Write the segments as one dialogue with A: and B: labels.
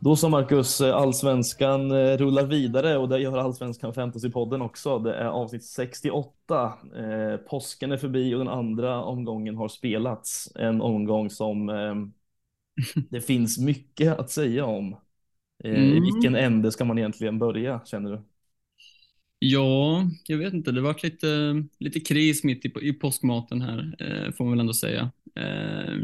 A: Då så Marcus, eh, Allsvenskan eh, rullar vidare och det gör Allsvenskan Fantasy-podden också. Det är avsnitt 68. Eh, påsken är förbi och den andra omgången har spelats. En omgång som eh, det finns mycket att säga om. Eh, I
B: Mm.
A: vilken ände ska man egentligen börja, känner du?
B: Ja, jag vet inte. Det var lite, lite kris mitt i, i påskmaten här, eh, får man väl ändå säga. Eh,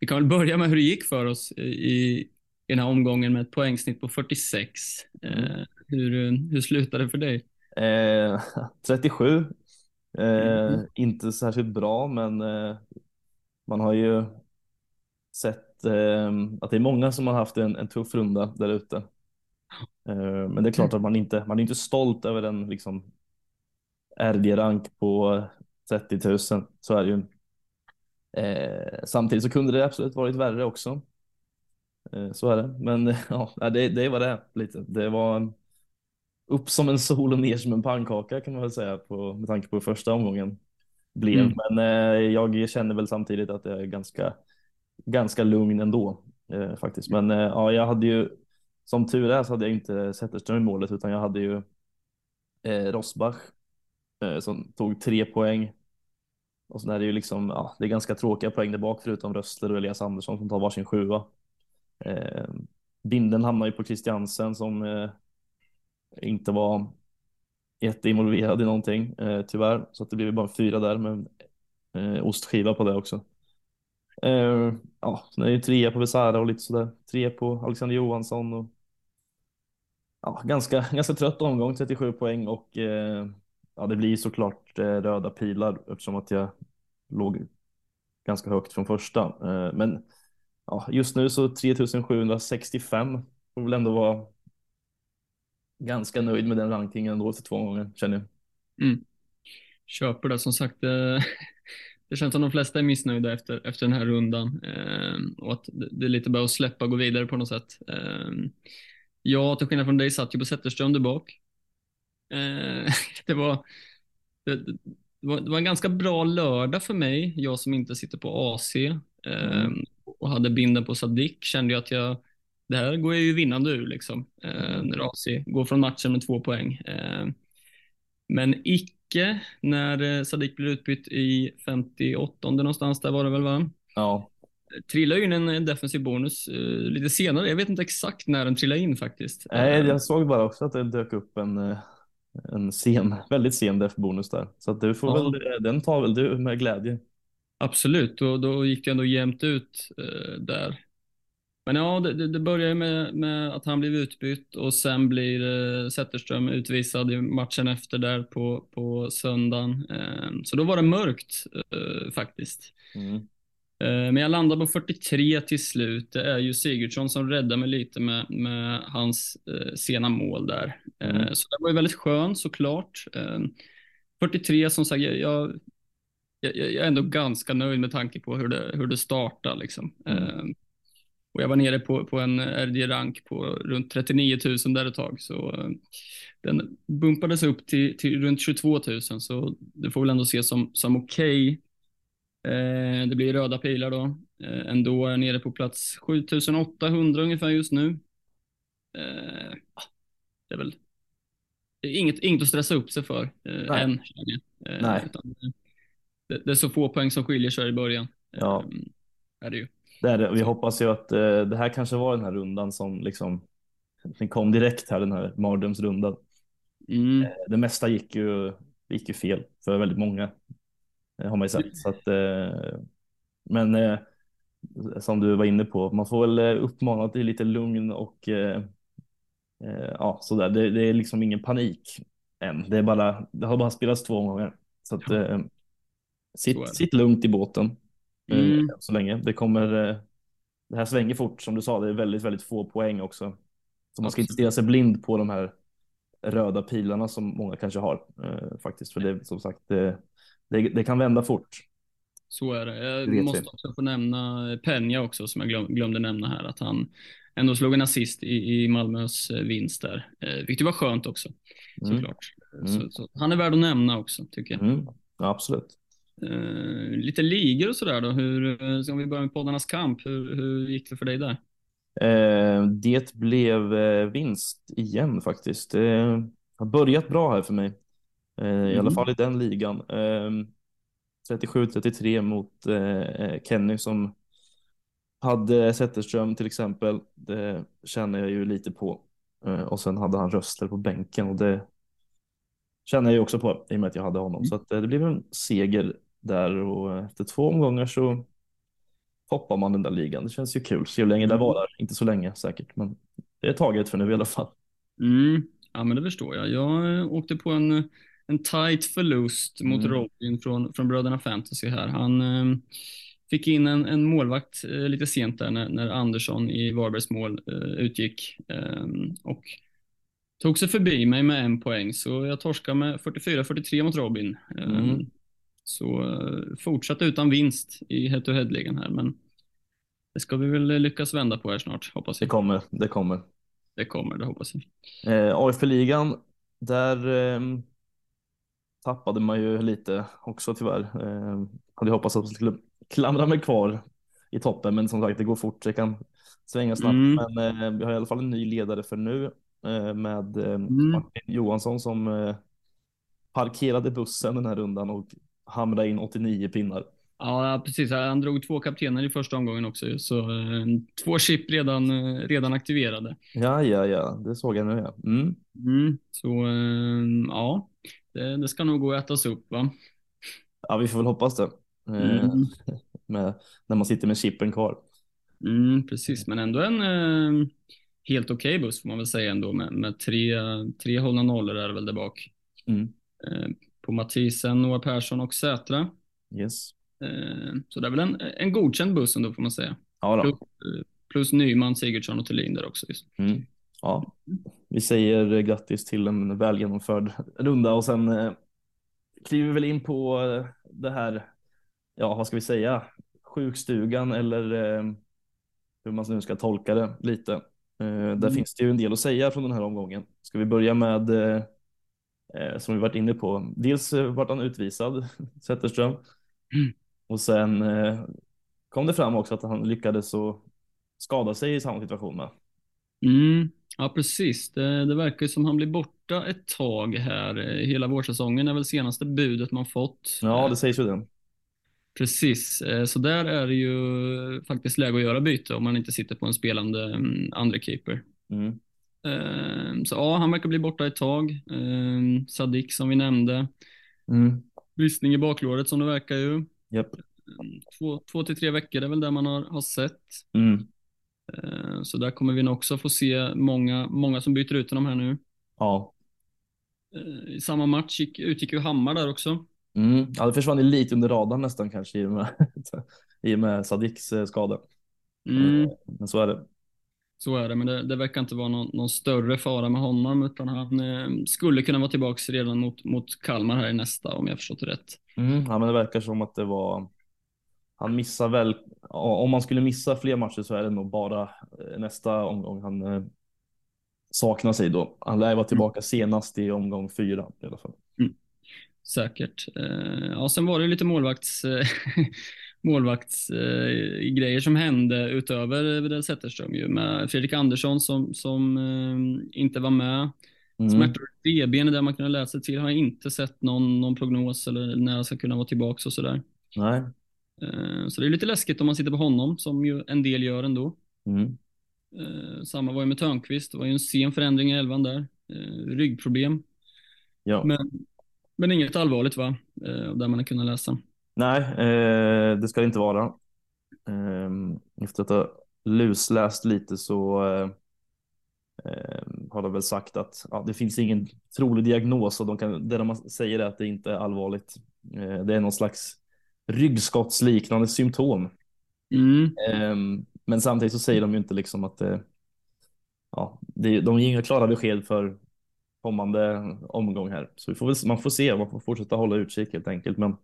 B: vi kan väl börja med hur det gick för oss i, i den här omgången med ett poängsnitt på 46. Eh,
A: Mm.
B: hur, hur slutade det för dig?
A: Eh, 37. Eh,
B: Mm.
A: Inte särskilt bra, men eh, man har ju sett eh, att det är många som har haft en, en tuff runda där ute. Eh, men det är klart att man inte, man är inte stolt över en liksom RD-rank på 30 000. Så är det ju. Eh, samtidigt så kunde det absolut varit värre också. Eh, så är det. Men ja, det, det vad det lite. Det var upp som en sol och ner som en pannkaka kan man väl säga på, med tanke på hur första omgången blev.
B: Mm.
A: Men eh, jag känner väl samtidigt att jag är ganska, ganska lugn ändå eh, faktiskt. Men eh, ja, jag hade ju som tur är så hade jag inte Zetterström i målet utan jag hade ju eh, Rosbach eh, som tog tre poäng. Och sen är det ju liksom, ja, det är ganska tråkiga poäng där bak förutom Rössler och Elias Andersson som tar varsin sjua. Eh, Binden hamnar ju på Christiansen som eh, inte var jätteinvolverad i någonting eh, tyvärr. Så att det blev bara fyra där med eh, ostskiva på det också. Eh, ja, sen är det ju trea på Besara och lite sådär. Tre på Alexander Johansson och ja, ganska, ganska trött omgång, 37 poäng och eh, ja, det blir såklart eh, röda pilar eftersom att jag låg ganska högt från första. Eh, men ja, just nu så 3765 får väl ändå vara ganska nöjd med den rankingen ändå efter två gånger känner jag.
B: Mm. Köper det. Som sagt, eh, det känns som de flesta är missnöjda efter, efter den här rundan eh, och att det, det är lite bara att släppa och gå vidare på något sätt. Eh, jag, till skillnad från dig, satt ju på Zetterström där bak. Eh, det, var, det, det, var, det var en ganska bra lördag för mig, jag som inte sitter på AC eh,
A: Mm.
B: Och hade binden på Sadik kände jag att jag det här går jag ju vinnande ur liksom, eh, när AC går från matchen med två poäng. Eh, men icke när eh, Sadik blir utbytt i 58 någonstans, där var det väl va?
A: Ja,
B: Trillar ju in en eh, defensiv bonus eh, lite senare. Jag vet inte exakt när den trillade in faktiskt.
A: Nej,
B: Eh,
A: jag såg bara också att det dök upp en, en sen, väldigt sen def-bonus där. Så att du får
B: Ja.
A: väl, den tar väl du med glädje.
B: Absolut, och då gick det ändå jämnt ut eh, där. Men ja, det, det, börjar med, med att han blev utbytt och sen blir eh, Zetterström utvisad i matchen efter där på, på söndagen. Eh, så då var det mörkt eh, faktiskt.
A: Mm.
B: Eh, Men jag landar på 43 till slut. Det är ju Sigurdsson som räddar mig lite med, med hans eh, sena mål där. Eh,
A: Mm.
B: Så det var ju väldigt skönt såklart. Eh, 43 som sagt, jag, jag, jag är ändå ganska nöjd med tanke på hur det, hur det startar. Liksom.
A: Mm.
B: Eh, och jag var nere på, på en RD-rank på runt 39 000 där ett tag. Så eh, den bumpades upp till, till runt 22 000. Så det får väl ändå ses som, som okej. Eh, det blir röda pilar då. Eh, ändå är jag nere på plats 7800 ungefär just nu. Eh, ah, det är väl det är inget, inget att stressa upp sig för eh,
A: Nej.
B: än. känner jag. Eh,
A: Nej.
B: utan det, det är så få poäng som skiljer sig i början.
A: Ja.
B: Eh, är det ju.
A: Det är det. Vi hoppas ju att eh, det här kanske var den här rundan som liksom den kom direkt här, den här mardrömsrundan.
B: Mm.
A: Det mesta gick ju, gick ju fel för väldigt många. eh, Har man ju sett. Så att, eh, men eh, som du var inne på, man får väl eh, uppmana till lite lugn och eh, eh, ja, sådär. Det, det är liksom ingen panik än. Det, är bara, det har bara spelats två gånger. Så att, eh, sitt,
B: det.
A: sitt lugnt i båten eh,
B: Mm.
A: så länge. Det kommer, eh, det här svänger fort som du sa, det är väldigt, väldigt få poäng också. Så man ska inte stirra sig blind på de här röda pilarna som många kanske har eh, faktiskt. För det som sagt, det, det, det kan vända fort.
B: Så är det.
A: Det
B: Jag
A: vet
B: måste
A: vi.
B: också få nämna Peña också, som jag glöm, glömde nämna här, att han ändå slog en assist i, i Malmös eh, vinst där, eh, vilket var skönt också,
A: Mm.
B: såklart.
A: Mm.
B: Så, så, han är värd att nämna också, tycker jag.
A: Mm. Ja, absolut.
B: Eh, lite ligor och sådär då. Hur, eh, ska vi börja med poddarnas kamp? Hur, hur gick det för dig där?
A: Eh, det blev eh, vinst igen faktiskt. Det har börjat bra här för mig. Eh, I alla
B: Mm.
A: fall i den ligan. Eh, 37-33 mot eh, Kenny som hade Zetterström till exempel. Det känner jag ju lite på. Eh, och sen hade han Rössler på bänken och det känner jag ju också på i och med att jag hade honom.
B: Mm.
A: Så eh, det blev en seger där och efter två omgångar så toppar man den där ligan. Det känns ju kul. Se hur länge det
B: Mm.
A: varar. Inte så länge säkert, men det är taget för nu i alla fall.
B: Mm. Ja, men det förstår jag. Jag eh, åkte på en, en tight förlust mot
A: Mm.
B: Robin från, från Bröderna Fantasy här. Han eh, fick in en, en målvakt eh, lite sent där när, när Andersson i Varbergs mål eh, utgick eh, och tog sig förbi mig med en poäng, så jag torskade med 44-43 mot Robin. Eh,
A: Mm.
B: Så eh, fortsatt utan vinst i head-to-head-ligan här, men det ska vi väl lyckas vända på här snart, hoppas
A: Det
B: jag.
A: kommer, det kommer.
B: Det kommer, det hoppas jag.
A: Eh, AFL-ligan, där eh, tappade man ju lite också tyvärr. Eh, hade hoppats att jag skulle klamra mig kvar i toppen, men som sagt, det går fort. Det kan svänga snabbt.
B: Mm.
A: Men eh, vi har i alla fall en ny ledare för nu eh, med eh,
B: Mm.
A: Martin Johansson som eh, parkerade bussen den här rundan och hamrade in 89 pinnar.
B: Ja, precis. Han drog två kaptener i första omgången också, så eh, två chip redan, eh, redan aktiverade.
A: Ja, ja, ja, det såg jag nu. Ja. Mm.
B: Mm. Så eh, ja, det, det ska nog gå att ätas upp, va?
A: ja, vi får väl hoppas det.
B: Mm.
A: med, när man sitter med chippen kvar.
B: Mm, precis, men ändå en eh, helt okej buss får man väl säga ändå med, med tre, tre hållna nollor är väl där bak.
A: Mm.
B: Eh, på Mathisen, Noah Persson och Sätra.
A: Yes.
B: Eh, så det är väl en, en godkänd buss ändå får man säga.
A: Ja,
B: Plus, eh, plus Nyman, Sigurdsson och Thulin där också. Just.
A: Mm. ja. Vi säger eh, grattis till en väl genomförd runda och sen eh, kliver vi väl in på det här, ja vad ska vi säga, sjukstugan eller eh, hur man nu ska tolka det lite. Eh, där
B: Mm.
A: finns det ju en del att säga från den här omgången. Ska vi börja med, som vi varit inne på, dels eh, vart han utvisad, Zetterström,
B: Mm.
A: och sen eh, kom det fram också att han lyckades skada sig i samma situation med.
B: Mm, ja, precis. Det, det verkar som han blir borta ett tag här. Eh, Hela vårsäsongen är väl senaste budet man fått.
A: Ja,
B: Eh,
A: det sägs ju det.
B: Precis, Eh, så där är det ju faktiskt läge att göra byte om man inte sitter på en spelande mm, andra keeper.
A: Mm.
B: Eh, Så ja, han verkar bli borta ett tag. Eh, Sadik som vi nämnde.
A: Mm.
B: Bristning i baklåret som det verkar ju.
A: Japp.
B: Mm, Två, två till tre veckor är väl det man har, har sett.
A: Mm.
B: Så där kommer vi nog också få se många, många som byter ut honom här nu.
A: Ja.
B: I samma match gick, utgick ju Hammar där också.
A: Mm. ja, det försvann lite under radarn nästan kanske i och med, i och med Sadiks eh, skada.
B: Mm,
A: Men så är det.
B: Så är det, men det, det verkar inte vara någon, någon större fara med honom, utan han eh, skulle kunna vara tillbaks redan mot, mot Kalmar här i nästa, om jag förstått det rätt.
A: Mm. Ja, men det verkar som att det var. Han missar väl. Om man skulle missa fler matcher så är det nog bara eh, nästa omgång han eh, saknar sig då. Han lär vara tillbaka senast i omgång fyra i alla fall.
B: Säkert. Eh, ja, sen var det lite målvakts, eh, målvaktsgrejer grejer som hände utöver det Zetterström ju med Fredrik Andersson som, som eh, inte var med.
A: Mm.
B: Smärtor i revben är det man kunde läsa till. Har jag inte sett någon, någon prognos eller när jag ska kunna vara tillbaka och sådär.
A: Nej.
B: Eh, Så det är lite läskigt om man sitter på honom, som ju en del gör ändå.
A: Mm.
B: Eh, Samma var ju med Törnqvist, det var ju en sen förändring i elvan där. Ryggproblem,
A: Ja.
B: men, men inget allvarligt va? Där man har kunnat läsa.
A: Nej, eh, det ska det inte vara. Eh, efter att ha lusläst lite så eh, eh, har de väl sagt att ja, det finns ingen trolig diagnos och de kan, det de säger är att det inte är allvarligt. Eh, det är någon slags ryggskottsliknande symptom.
B: Mm.
A: Eh, men samtidigt så säger de ju inte liksom att det, ja, det, de ger inga klara besked för kommande omgång här. Så vi får väl, man får se, man får fortsätta hålla utkik helt enkelt. Men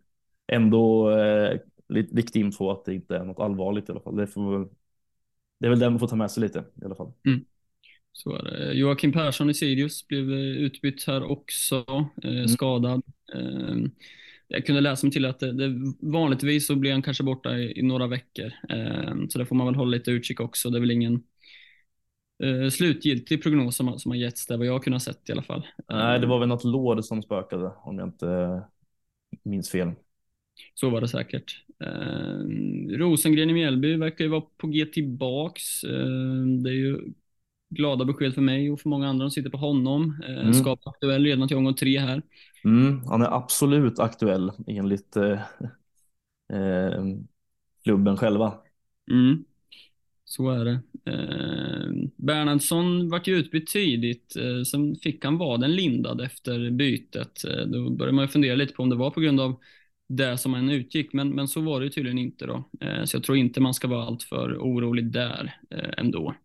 A: ändå eh, lite viktig info att det inte är något allvarligt i alla fall. Det, får, det är väl det man får ta med sig lite i alla fall.
B: Så är det. Joakim Persson i Sirius blev eh, utbytt här också, eh, skadad. Eh, jag kunde läsa mig till att det, det, vanligtvis så blir han kanske borta i, i några veckor. Eh, så det får man väl hålla lite utkik också. Det är väl ingen eh, slutgiltig prognos som, som har getts där vad jag har kunnat sett i alla fall.
A: Nej, det var väl något låd som spökade om jag inte minns fel.
B: Så var det säkert. Eh, Rosengren i Mjällby verkar ju vara på G tillbaks. Eh, det är ju glada besked för mig och för många andra som sitter på honom. Eh, mm. Skap aktuell redan till omgång tre här.
A: Mm, han är absolut aktuell enligt eh, eh, klubben själva.
B: Mm. Så är det. Eh, Bernhardsson vart ju utbytt tidigt. Eh, sen fick han vaden lindad efter bytet. Eh, då började man ju fundera lite på om det var på grund av det som han utgick, men, men så var det tydligen inte då. Eh, så jag tror inte man ska vara alltför orolig där eh, ändå.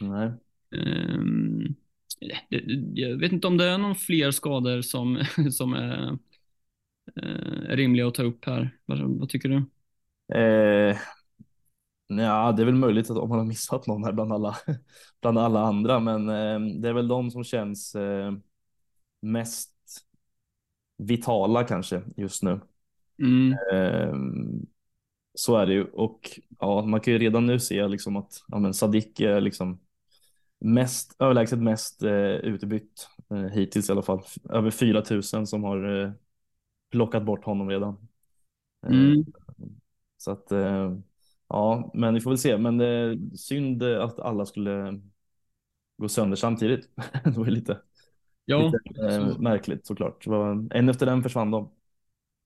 A: Nej.
B: Um, jag vet inte om det är någon fler skador som, som är, är rimliga att ta upp här. Vad, vad tycker du?
A: Eh, ja, det är väl möjligt att om man har missat någon här bland alla, bland alla andra, men eh, det är väl de som känns eh, mest vitala kanske just nu.
B: Mm.
A: Eh, så är det ju och ja, man kan ju redan nu se liksom att ja, men Sadik är liksom mest överlägset mest eh, utbytt eh, hittills i alla fall. Över 4000 som har eh, plockat bort honom redan.
B: Eh, mm.
A: Så att eh, ja, men vi får väl se. Men är synd att alla skulle gå sönder samtidigt. det var lite,
B: ja,
A: lite eh, märkligt såklart. En efter den försvann de.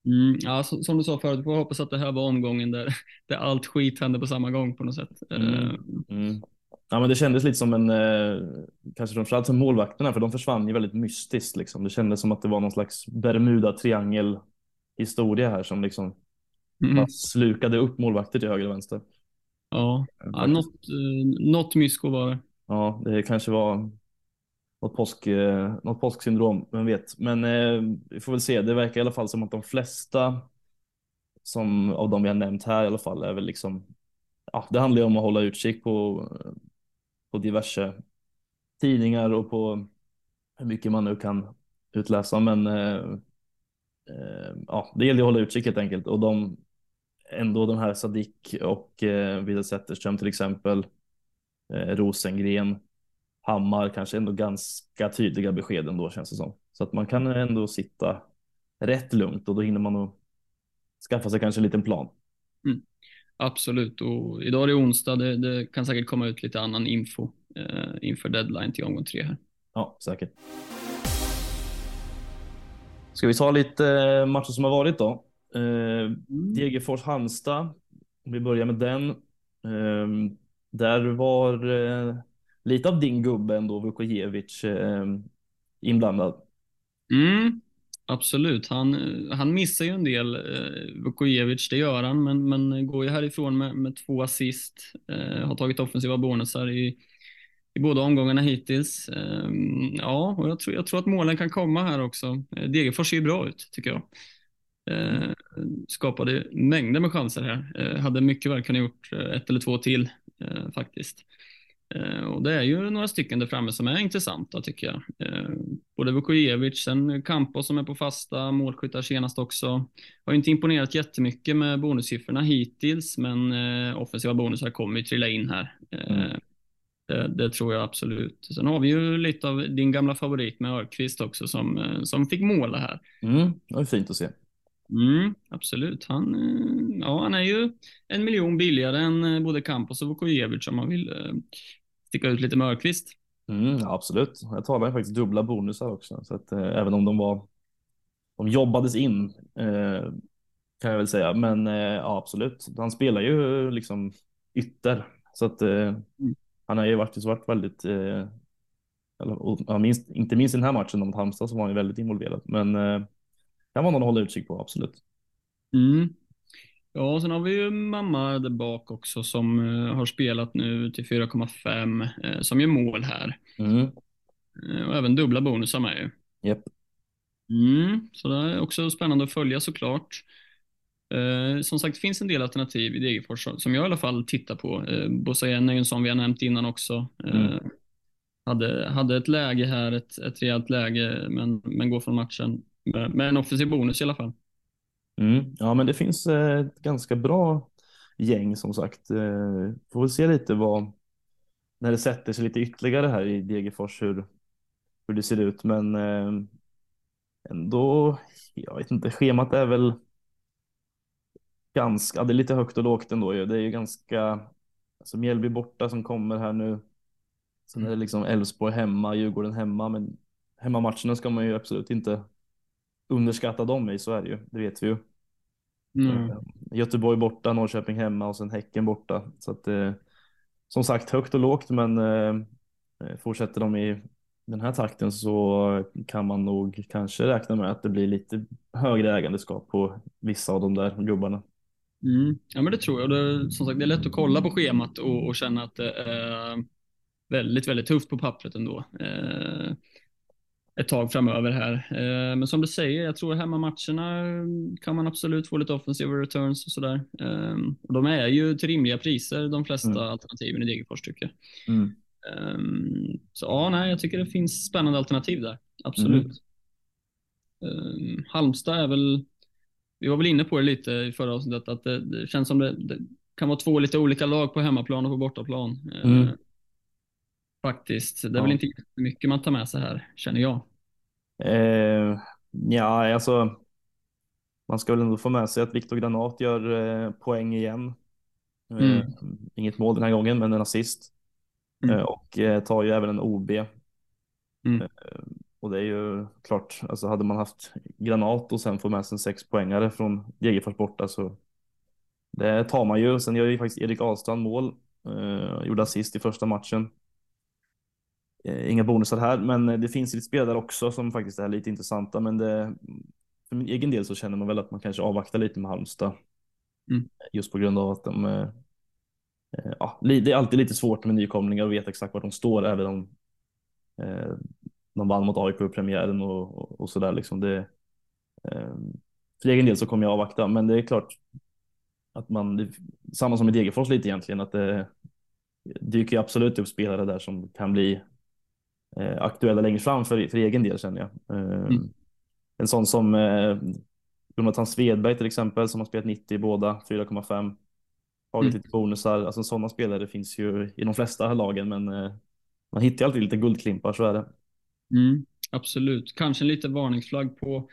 B: Mm, ja, som, som, du sa förut, vi får hoppas att det här var omgången där, där allt skit hände på samma gång på något sätt.
A: Mm. Mm. Ja, men det kändes lite som en, eh, kanske framförallt som målvakterna, för de försvann ju väldigt mystiskt. Liksom. Det kändes som att det var någon slags Bermuda triangel historia här som liksom mm. slukade upp målvakter till höger och vänster.
B: Ja, ja något, eh, något mysko var det.
A: Ja, det kanske var något, påsk, eh, något påsksyndrom, vem vet. Men eh, vi får väl se. Det verkar i alla fall som att de flesta som av de vi har nämnt här i alla fall är väl liksom. Ja, det handlar ju om att hålla utkik på, eh, på diverse tidningar och på hur mycket man nu kan utläsa. Men eh, eh, ja, det gäller att hålla utkik helt enkelt och de ändå de här Sadik och eh, Vidar Zetterström till exempel. Eh, Rosengren Hammar kanske ändå ganska tydliga besked ändå känns det som. Så att man kan ändå sitta rätt lugnt och då hinner man nog skaffa sig kanske en liten plan.
B: Mm. Absolut, och idag är det onsdag. Det, det, kan säkert komma ut lite annan info eh, inför deadline till omgång tre här.
A: Ja, säkert. Ska vi ta lite eh, matcher som har varit då? Eh, mm. Degerfors Halmstad. Om vi börjar med den. Eh, där var eh, lite av din gubbe ändå, Vukojevic, eh, inblandad.
B: Mm, absolut. Han, han missar ju en del, eh, Vukojevic, det gör han, men, men går ju härifrån med, med två assist. Eh, har tagit offensiva bonusar i, i båda omgångarna hittills. Eh, ja, och jag tror, jag tror att målen kan komma här också. Eh, Degerfors ser ju bra ut, tycker jag. Eh, skapade mängder med chanser här. Eh, hade mycket väl kunnat gjort ett eller två till eh, faktiskt. Eh, och det är ju några stycken där framme som är intressanta tycker jag. Eh, både Vukojevic, sen Campos som är på fasta målskyttar senast också. Har inte imponerat jättemycket med bonussiffrorna hittills, men eh, offensiva bonusar kommer ju trilla in här. Mm. Det, det, tror jag absolut. Sen har vi ju lite av din gamla favorit med Örqvist också som, som fick måla här.
A: Mm, det var fint att se.
B: Mm, absolut. Han, ja, han är ju en miljon billigare än både Campos och Vukojevic om man vill sticka ut lite Mörkvist.
A: Mm, absolut. Jag talar faktiskt dubbla bonusar också, så att eh, även om de var. De jobbades in eh, kan jag väl säga, men eh, ja, absolut. Han spelar ju liksom ytter så att eh, mm. han har ju varit, varit väldigt. Eh, eller, ja, minst, inte minst i den här matchen mot Halmstad så var han ju väldigt involverad, men eh, kan vara någon att hålla utkik på, absolut.
B: Mm. Ja, och sen har vi ju mamma där bak också som uh, har spelat nu till 4,5 uh, som gör mål här.
A: Mm.
B: Uh, och även dubbla bonusar med ju.
A: Yep.
B: Mm, så det är också spännande att följa såklart. Uh, som sagt, det finns en del alternativ i Degerfors som jag i alla fall tittar på. Uh, Bosayen är ju en sån vi har nämnt innan också. Mm. hade, hade ett läge här, ett, ett rejält läge, men, men går från matchen med en offensiv bonus i alla fall.
A: Mm. Ja, men det finns eh, ett ganska bra gäng som sagt. Eh, får väl se lite vad, när det sätter sig lite ytterligare här i Degerfors hur, hur det ser ut. Men eh, ändå, jag vet inte, schemat är väl ganska, det är lite högt och lågt ändå ju. Det är ju ganska, alltså Mjällby borta som kommer här nu. Sen är det liksom Elfsborg hemma, Djurgården hemma, men hemmamatcherna ska man ju absolut inte underskatta dem i, så är det ju, det vet vi ju.
B: Mm.
A: Göteborg borta, Norrköping hemma och sen Häcken borta. Så att, eh, som sagt, högt och lågt, men eh, fortsätter de i den här takten så kan man nog kanske räkna med att det blir lite högre ägandeskap på vissa av de där gubbarna.
B: Mm. Ja, men det tror jag. Det, som sagt, det är lätt att kolla på schemat och, och känna att det är väldigt, väldigt tufft på pappret ändå. Eh, ett tag framöver här. Eh, men som du säger, jag tror hemmamatcherna kan man absolut få lite offensiva returns och sådär. Eh, och de är ju till rimliga priser, de flesta mm. alternativen i Degerfors tycker jag. Mm. Um, så ja, nej, jag tycker det finns spännande alternativ där. Absolut. Mm. Um, Halmstad är väl, vi var väl inne på det lite i förra avsnittet, att det, det känns som det, det, kan vara två lite olika lag på hemmaplan och på bortaplan. Mm. Faktiskt. Det är ja. väl inte mycket man tar med sig här, känner jag.
A: Uh, ja, alltså. Man ska väl ändå få med sig att Viktor Granat gör eh, poäng igen. Mm. Eh, inget mål den här gången, men en assist. Mm. Eh, och eh, tar ju även en OB. Mm. Eh, och det är ju klart, alltså hade man haft Granat och sen få med sig en sex poängare från Degerfors borta så det tar man ju. Sen gör ju faktiskt Erik Ahlstrand mål. Eh, gjorde assist i första matchen. Eh, inga bonusar här, men det finns lite spelare också som faktiskt är lite intressanta. Men det, för min egen del så känner man väl att man kanske avvaktar lite med Halmstad. Mm. Just på grund av att de Eh, ja, det är alltid lite svårt med nykomlingar och veta exakt var de står även om eh, de vann mot AIK i premiären och, och, och sådär liksom. Det, eh, för egen del så kommer jag avvakta, men det är klart att man, det, samma som i Degerfors lite egentligen, att det dyker absolut upp spelare där som kan bli eh, aktuella längre fram för, för egen del känner jag. Eh, mm. En sån som eh, Jonathan Svedberg till exempel som har spelat 90 i båda, 4,5 tagit mm. lite bonusar. Alltså sådana spelare finns ju i de flesta lagen, men eh, man hittar alltid lite guldklimpar, så är det.
B: Mm, absolut, kanske en liten varningsflagg på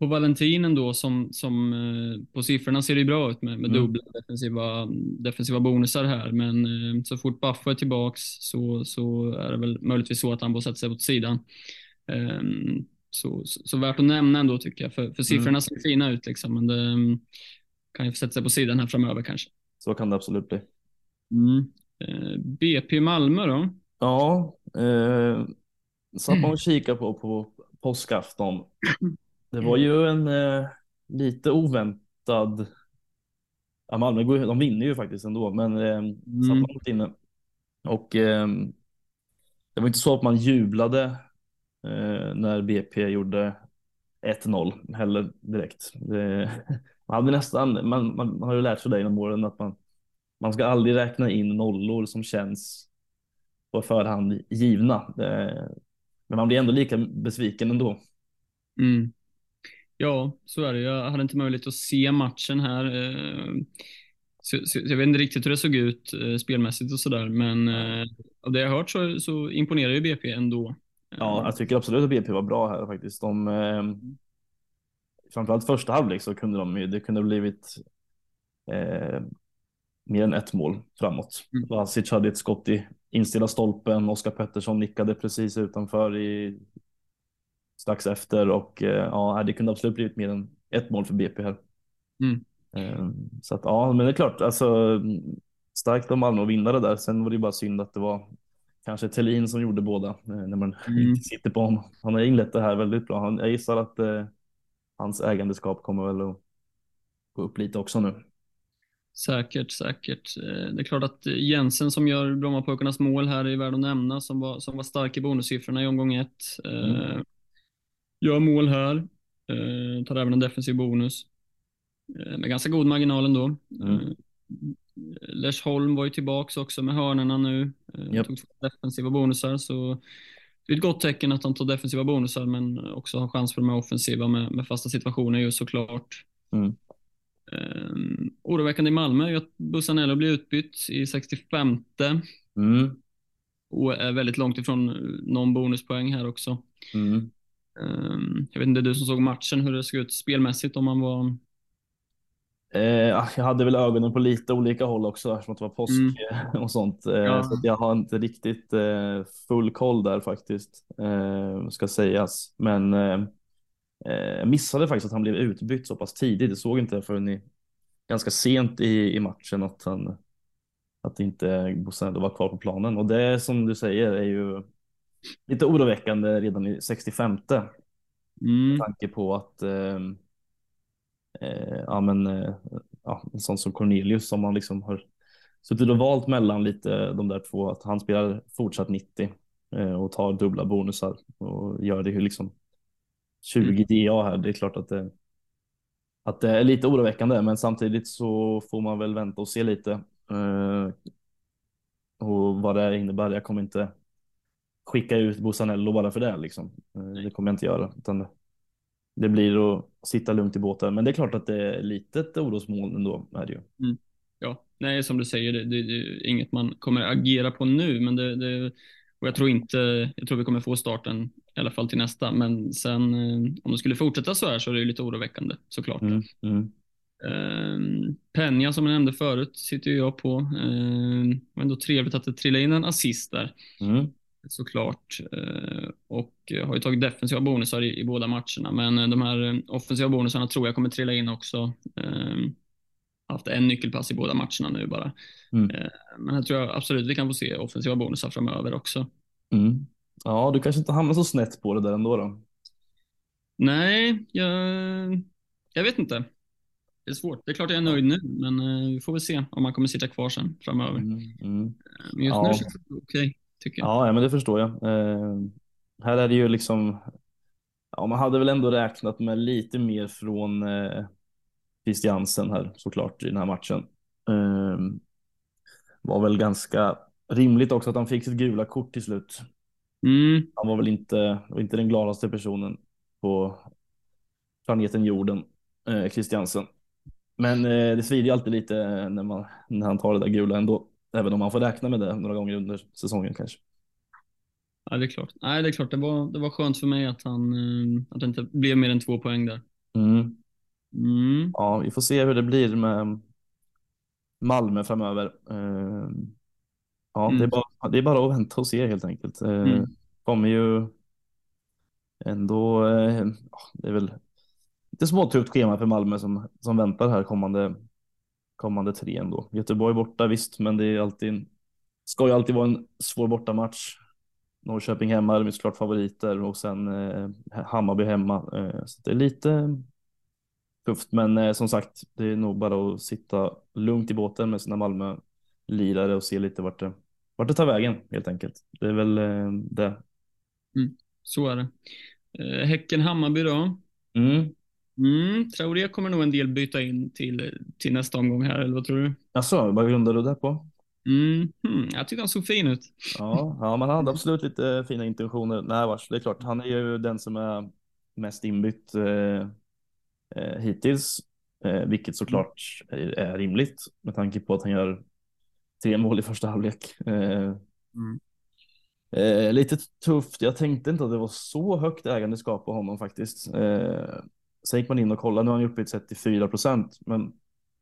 B: på Valentinen då som, som eh, på siffrorna ser det bra ut med, med mm. dubbla defensiva, defensiva bonusar här. Men eh, så fort Buffo är tillbaks så, så är det väl möjligtvis så att han får sätta sig åt sidan. Um, så, så, så, värt att nämna ändå tycker jag, för, för siffrorna mm. ser fina ut liksom, men det kan ju få sätta sig på sidan här framöver kanske.
A: Så kan det absolut bli.
B: Mm. Eh, BP Malmö då?
A: Ja, eh, satt man och kikade på på påskafton. Det var ju en eh, lite oväntad. Ja, Malmö går, de vinner ju faktiskt ändå, men eh, mm. satt långt inne. Och eh, det var inte så att man jublade eh, när BP gjorde 1-0 heller direkt. Det, man hade nästan, man, man, har ju lärt sig det genom åren att man, man ska aldrig räkna in nollor som känns på förhand givna. Det, men man blir ändå lika besviken ändå.
B: Mm. Ja, så är det. Jag hade inte möjlighet att se matchen här. Eh, så, så, jag vet inte riktigt hur det såg ut eh, spelmässigt och sådär, men eh, av det jag hört så, så imponerar ju BP ändå.
A: Ja, jag tycker absolut att BP var bra här faktiskt. De, framförallt första halvlek så kunde de ju, det kunde ha blivit eh, mer än ett mål framåt. Mm. Vasic hade ett skott i inställda stolpen, Oskar Pettersson nickade precis utanför i strax efter och eh, ja, det kunde absolut blivit mer än ett mål för BP här. Mm. Eh, så att ja, men det är klart, alltså starkt av Malmö att vinna det där. Sen var det ju bara synd att det var kanske Thelin som gjorde båda eh, när man mm. sitter på honom. Han har inlett det här väldigt bra. Han, jag gissar att eh, hans ägandeskap kommer väl att gå upp lite också nu.
B: Säkert, säkert. Eh, det är klart att Jensen som gör Brommapojkarnas mål här är värd att nämna, som var, som var stark i bonussiffrorna i omgång ett. Mm. Gör mål här, eh, tar även en defensiv bonus. Med ganska god marginal ändå. Mm. Lersholm var ju tillbaks också med hörnerna nu. Yep. Tog defensiva bonusar, så det är ett gott tecken att han tar defensiva bonusar men också har chans för de här offensiva med, med fasta situationer ju såklart. Mm. Um, oroväckande i Malmö är att Bussanello blir utbytt i 65
A: Mm.
B: och är väldigt långt ifrån någon bonuspoäng här också.
A: Mm.
B: Um, jag vet inte, du som såg matchen, hur det såg ut spelmässigt om man var...
A: Eh, jag hade väl ögonen på lite olika håll också eftersom det var påsk
B: Mm.
A: och sånt. Eh,
B: Ja.
A: Så jag har inte riktigt eh, full koll där faktiskt, ska sägas. Men jag missade faktiskt att han blev utbytt så pass tidigt. Jag såg inte förrän i, ganska sent i, i matchen att han att inte Bosanello var kvar på planen. Och det som du säger är ju lite oroväckande redan i 65 med
B: Mm.
A: tanke på att eh, eh, ja, men, eh, ja, en sån som Cornelius som man liksom har suttit och valt mellan lite de där två, att han spelar fortsatt 90 eh, och tar dubbla bonusar och gör det ju liksom 20 DA här. Det är klart att det, att det är lite oroväckande, men samtidigt så får man väl vänta och se lite eh, och vad det innebär. Jag kommer inte skicka ut Bosanello bara för det liksom. Eh, Det kommer jag inte göra, utan det blir att sitta lugnt i båten. Men det är klart att det är lite ett orosmoln ändå är det ju.
B: Ja, nej som du säger, det, det, det är inget man kommer agera på nu, men det, det, och jag tror inte, jag tror vi kommer få starten i alla fall till nästa, men sen eh, om det skulle fortsätta så här så är det ju lite oroväckande såklart.
A: Mm, mm,
B: Um, Penja som jag nämnde förut sitter ju jag på. Um, det var ändå trevligt att det trillade in en assist där
A: mm,
B: såklart. Uh, och har ju tagit defensiva bonusar i, i båda matcherna, men eh, de här eh, offensiva bonusarna tror jag kommer trilla in också. Haft en nyckelpass i båda matcherna nu bara.
A: Mm.
B: Men här tror jag absolut vi kan få se offensiva bonusar framöver också.
A: mm. Ja, du kanske inte hamnar så snett på det där ändå då.
B: Nej, jag, jag vet inte. Det är svårt. Det är klart jag är nöjd nu, men vi får väl se om man kommer sitta kvar sen framöver.
A: Mm, mm.
B: Men just
A: Ja.
B: nu känns det okej, tycker jag.
A: Ja, men det förstår jag. Eh, här är det ju liksom, ja, man hade väl ändå räknat med lite mer från eh, Christiansen här såklart i den här matchen. Eh, var väl ganska rimligt också att han fick sitt gula kort till slut.
B: Mm,
A: Han var väl inte, var inte den gladaste personen på planeten jorden, eh, Christiansen. Men eh, det svider ju alltid lite när, man, när han tar det där gula ändå. Även om man får räkna med det några gånger under säsongen kanske.
B: ja, det är klart. Nej, det är klart. Det var, det var skönt för mig att han eh, att det inte blev mer än två poäng där.
A: Mm.
B: Mm,
A: Ja, vi får se hur det blir med Malmö framöver. Eh, Ja, det, är
B: Mm.
A: bara, det är bara att vänta och se helt enkelt. Eh,
B: Mm.
A: Kommer ju ändå, det är väl lite småtufft schema för Malmö som, som väntar här kommande, kommande tre ändå. Göteborg borta visst, men det är alltid, en- ska ju alltid vara en svår bortamatch. Norrköping hemma, är såklart favoriter och sen eh, Hammarby hemma. Eh, så det är lite tufft, men eh, som sagt, det är nog bara att sitta lugnt i båten med sina Malmö-lirare och se lite vart det, vart det tar vägen helt enkelt. Det är väl eh, det.
B: så är det. Eh, Häcken-Hammarby då.
A: Mm.
B: Mm, Traoré kommer nog en del byta in till, till nästa omgång här, eller vad tror du?
A: Alltså, vad grundar du det på?
B: Mm, hmm, jag tyckte han såg fin ut.
A: Ja, ja, man hade absolut lite fina intentioner. Nej, vars, det är klart, han är ju den som är mest inbytt eh, eh, hittills, eh, vilket såklart är, är rimligt med tanke på att han gör tre mål i första halvlek. Eh,
B: Mm.
A: eh, lite tufft. Jag tänkte inte att det var så högt ägandeskap på honom faktiskt. Sen gick man in och kollade, nu är han ju uppe i 34 procent, men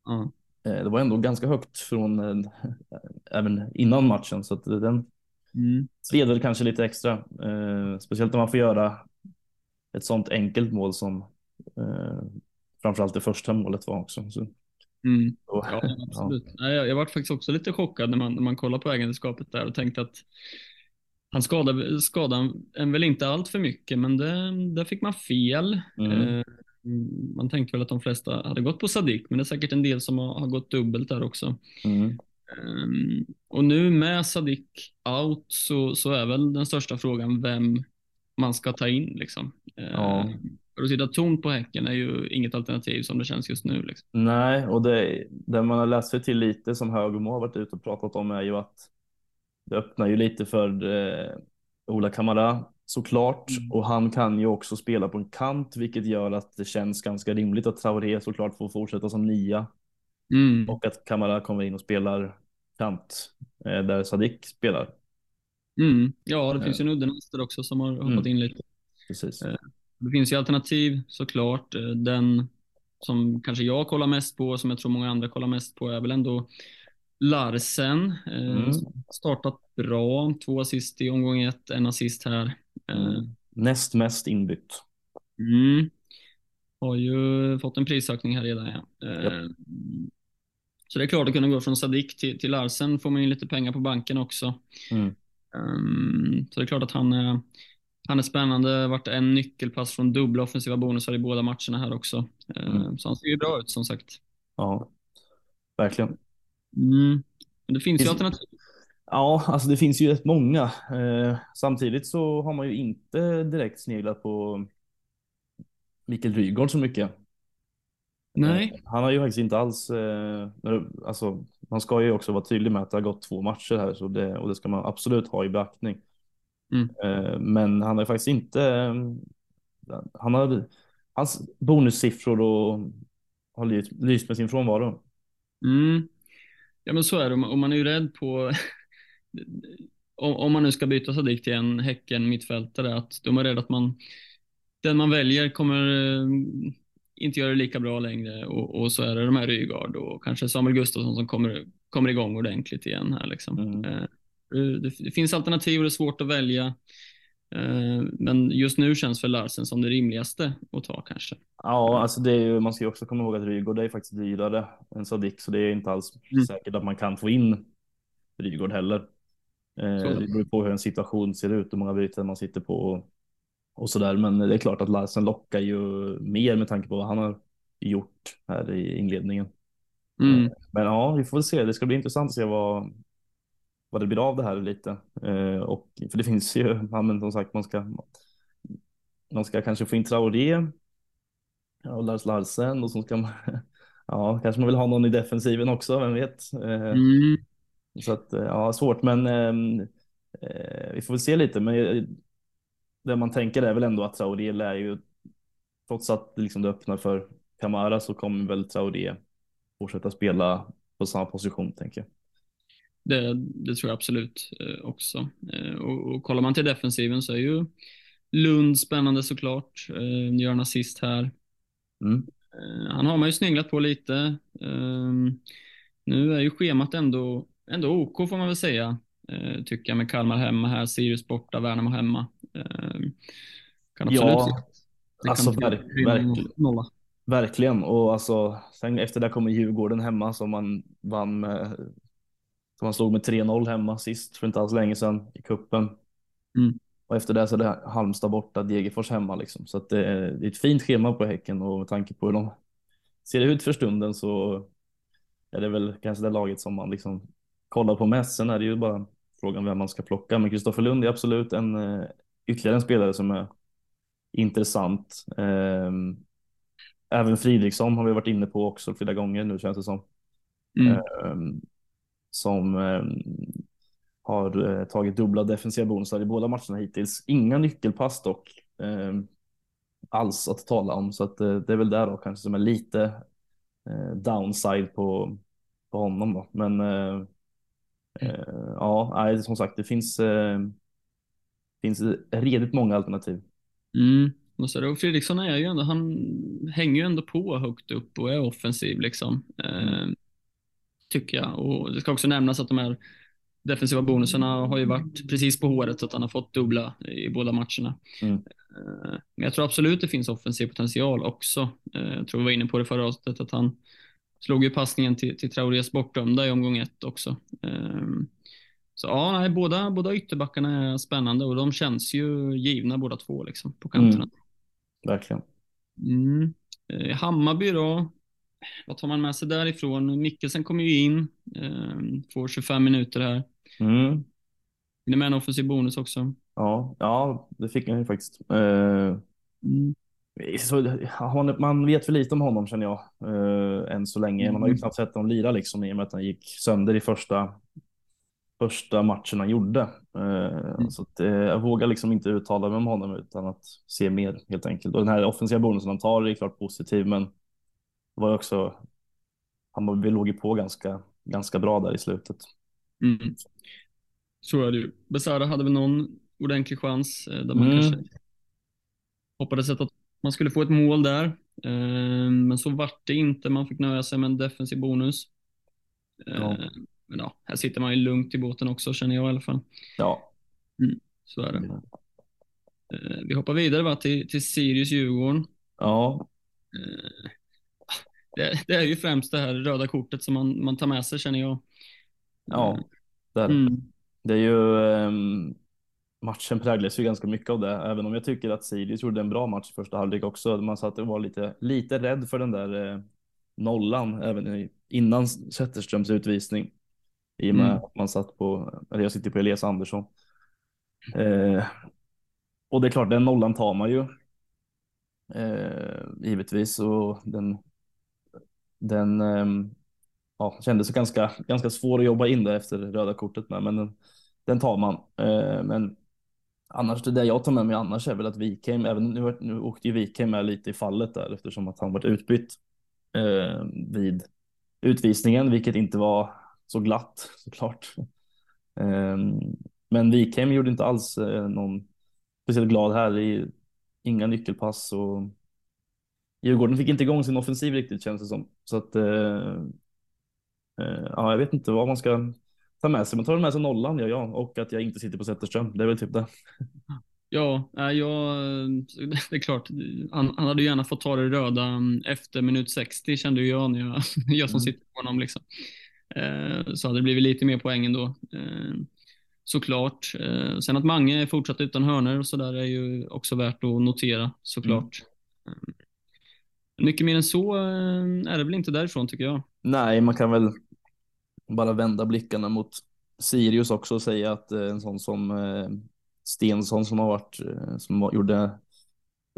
B: Ja.
A: eh, det var ändå ganska högt från eh, även innan matchen, så att den
B: Mm.
A: sved väl kanske lite extra. Eh, speciellt om man får göra ett sånt enkelt mål som framförallt det första målet var också. Så,
B: Mm.
A: så,
B: Ja, absolut. Nej, jag, jag var faktiskt också lite chockad när man, när man kollar på ägandeskapet där och tänkte att han skadade, skadade en väl inte allt för mycket, men det, där fick man fel.
A: Mm.
B: Eh, man tänkte väl att de flesta hade gått på Sadik, men det är säkert en del som har, har gått dubbelt där också.
A: mm,
B: Ehm, och nu med Sadik out så, så är väl den största frågan vem man ska ta in. Liksom. Ehm,
A: Ja.
B: För att sitta tomt på Häcken är ju inget alternativ som det känns just nu. Liksom.
A: Nej, och det, det man har läst sig till lite som Högmo har varit ute och pratat om är ju att det öppnar ju lite för eh, Ola Kamara såklart.
B: Mm.
A: Och han kan ju också spela på en kant, vilket gör att det känns ganska rimligt att Traoré såklart får fortsätta som nia
B: Mm.
A: och att Kamara kommer in och spelar kant eh, där Sadik spelar.
B: Mm. Ja, det finns ju en uddenäs där också som har hoppat
A: Mm.
B: in lite.
A: Precis.
B: Eh, Det finns ju alternativ såklart. Eh, Den som kanske jag kollar mest på, som jag tror många andra kollar mest på, är väl ändå Larsen. Eh,
A: Mm.
B: Startat bra, två assist i omgång ett, en assist här. Eh.
A: Näst mest inbytt.
B: Mm. Har ju fått en prisökning här redan. Ja. Eh,
A: Japp.
B: Så det är klart att kunna gå från Sadik till, till Larsen får man ju lite pengar på banken också.
A: Mm.
B: Ehm, så det är klart att han är, han är spännande. Vart en nyckelpass från dubbla offensiva bonusar i båda matcherna här också. Ehm,
A: Mm.
B: Så han ser ju bra ut som sagt.
A: Ja, verkligen.
B: Mm. Men det finns ju
A: Finns-
B: alternativ.
A: Ja, alltså det finns ju rätt många. Eh, samtidigt så har man ju inte direkt sneglat på Mikael Rygaard så mycket.
B: Nej.
A: Eh, Han har ju faktiskt inte alls, eh, alltså man ska ju också vara tydlig med att det har gått två matcher här så det, och det ska man absolut ha i beaktning.
B: Mm.
A: Eh, men han har ju faktiskt inte, eh, han har, hans bonussiffror och har lyst, lyst med sin frånvaro.
B: Mm. Ja men så är det. Och man är ju rädd på om, man nu ska byta Sadik till en Häcken mittfältare, att de är rädda att man den man väljer kommer eh, inte göra det lika bra längre och, och så är det de här Rygaard och kanske Samuel Gustafsson som kommer, kommer igång ordentligt igen här liksom.
A: Mm.
B: Eh, det, det finns alternativ och det är svårt att välja. Eh, Men just nu känns för Larsen som det rimligaste att ta kanske.
A: Ja, alltså det är ju, man ska ju också komma ihåg att Rygaard är faktiskt dyrare än Sadik, så det är inte alls
B: Mm.
A: säkert att man kan få in Rygaard heller. Eh,
B: Så.
A: det beror på hur en situation ser ut, hur många byten man sitter på och, och sådär. Men det är klart att Larsen lockar ju mer med tanke på vad han har gjort här i inledningen.
B: Mm.
A: Men ja, vi får väl se. Det ska bli intressant att se vad, vad det blir av det här lite. Eh, och, för det finns ju, ja, men som sagt, man ska, man ska kanske få in Traoré och Lars Larsen och så ska man, ja, kanske man vill ha någon i defensiven också, vem vet. Eh,
B: Mm.
A: Så att, eh, ja, svårt, men ehm, eh, vi får väl se lite. Men eh, det man tänker är väl ändå att Traoré lär ju, trots att liksom det öppnar för Kamara så kommer väl Traoré fortsätta spela på samma position, tänker jag.
B: Det, det tror jag absolut eh, också. Och, och kollar man till defensiven så är ju Lund spännande såklart. Gör en assist här.
A: Mm.
B: Han har man ju sneglat på lite. Eh, nu är ju schemat ändå, ändå OK får man väl säga. Eh, tycker jag med Kalmar hemma här, Sirius borta, Värnamo hemma. Eh, kan absolut
A: Ja.
B: Det
A: alltså
B: kan
A: verk- verkligen.
B: nolla.
A: Verkligen, och alltså sen efter det kommer Djurgården hemma som man vann med, som man slog med 3-0 hemma sist för inte alls länge sedan i kuppen.
B: Mm.
A: Och efter det så är det Halmstad borta, Degerfors hemma liksom. Så att det, är, det är ett fint schema på Häcken och med tanke på hur de ser ut för stunden så är det väl kanske det laget som man liksom kollar på mest. Sen är det ju bara frågan vem man ska plocka. Men Kristoffer Lund är absolut en eh, ytterligare en spelare som är intressant. Ehm, Även Fridriksson har vi varit inne på också flera gånger nu känns det som.
B: Mm.
A: Ehm, som ehm, har eh, tagit dubbla defensiva bonusar i båda matcherna hittills. Inga nyckelpass dock alls att tala om så att eh, det är väl där då kanske som är lite downside på, på honom då. Men eh, eh, ja, som sagt, det finns, eh, finns redigt många alternativ.
B: Mm. Och, så, och Fredriksson är ju ändå, han hänger ju ändå på högt upp och är offensiv liksom. Eh, tycker jag. Och det ska också nämnas att de här defensiva bonusarna har ju varit precis på håret, så att han har fått dubbla i båda matcherna.
A: Mm.
B: Eh, men jag tror absolut det finns offensiv potential också. Eh, jag tror vi var inne på det förra avsnittet, att han slog ju passningen till, till Traorés bortdömda i omgång ett också. Eh, så ja, nej, båda, båda ytterbackarna är spännande och de känns ju givna båda två liksom, på kanterna.
A: Mm. Verkligen.
B: Mm. Eh, Hammarby då, vad tar man med sig därifrån? Mikkelsen kommer ju in, eh, får 25 minuter här.
A: Mm.
B: Det är med en offensiv bonus också.
A: Ja, ja, det fick han ju faktiskt. Eh,
B: Mm.
A: Så, han, man vet för lite om honom känner jag eh, än så länge. Man har ju
B: Mm.
A: knappt sett honom lira liksom i och med att han gick sönder i första första matchen han gjorde. Eh,
B: Mm.
A: Så att, eh, jag vågar liksom inte uttala mig om honom utan att se mer helt enkelt. Och den här offensiva bonusen han tar är klart positiv, men det var ju också, han vi låg ju på ganska, ganska bra där i slutet.
B: Mm. Så är det ju. Besara hade väl någon ordentlig chans där man
A: Mm.
B: kanske hoppades att man skulle få ett mål där. Eh, Men så vart det inte. Man fick nöja sig med en defensiv bonus. Eh,
A: Ja.
B: Men ja, här sitter man ju lugnt i båten också känner jag i alla fall.
A: Ja,
B: Så är det. Eh, Vi hoppar vidare va, till, till Sirius-Djurgården.
A: ja,
B: Det, det är ju främst det här röda kortet som man, man tar med sig känner jag.
A: ja. Där.
B: Mm.
A: Det är ju, ehm, matchen präglas ju ganska mycket av det, även om jag tycker att Sirius gjorde en bra match i första halvlek också. Man satt och var lite, lite rädd för den där eh, nollan även innan Zetterströms utvisning. I och med
B: Mm.
A: att man satt på, eller jag sitter på Elias Andersson. Eh, och det är klart, den nollan tar man ju. Eh, givetvis och den, den ehm, ja, kändes ganska, ganska svår att jobba in där efter röda kortet med, men den, den tar man. Eh, men annars, det där jag tar med mig annars är väl att Wikheim, även nu, nu åkte ju Wikheim med lite i fallet där eftersom att han varit utbytt eh, vid utvisningen, vilket inte var så glatt såklart. Eh, men Wikheim gjorde inte alls eh, någon speciellt glad här. i inga nyckelpass och Djurgården fick inte igång sin offensiv riktigt känns det som. Så att eh, eh, ja, jag vet inte vad man ska ta med sig. Man tar med sig nollan, ja, ja, och att jag inte sitter på Zetterström. Det är väl typ det.
B: Ja, jag, det är klart. Han, han hade gärna fått ta det röda mm, efter minut 60 kände jag när jag, jag som
A: Mm.
B: sitter på honom. Liksom. Eh, så hade det blivit lite mer poäng ändå. Eh, såklart. Eh, sen att Mange är fortsatt utan hörner och så där är ju också värt att notera såklart. Eh, mycket mer än så är det väl inte därifrån tycker jag.
A: Nej, man kan väl bara vända blickarna mot Sirius också och säga att eh, en sån som eh, Stensson som har varit, eh, som gjorde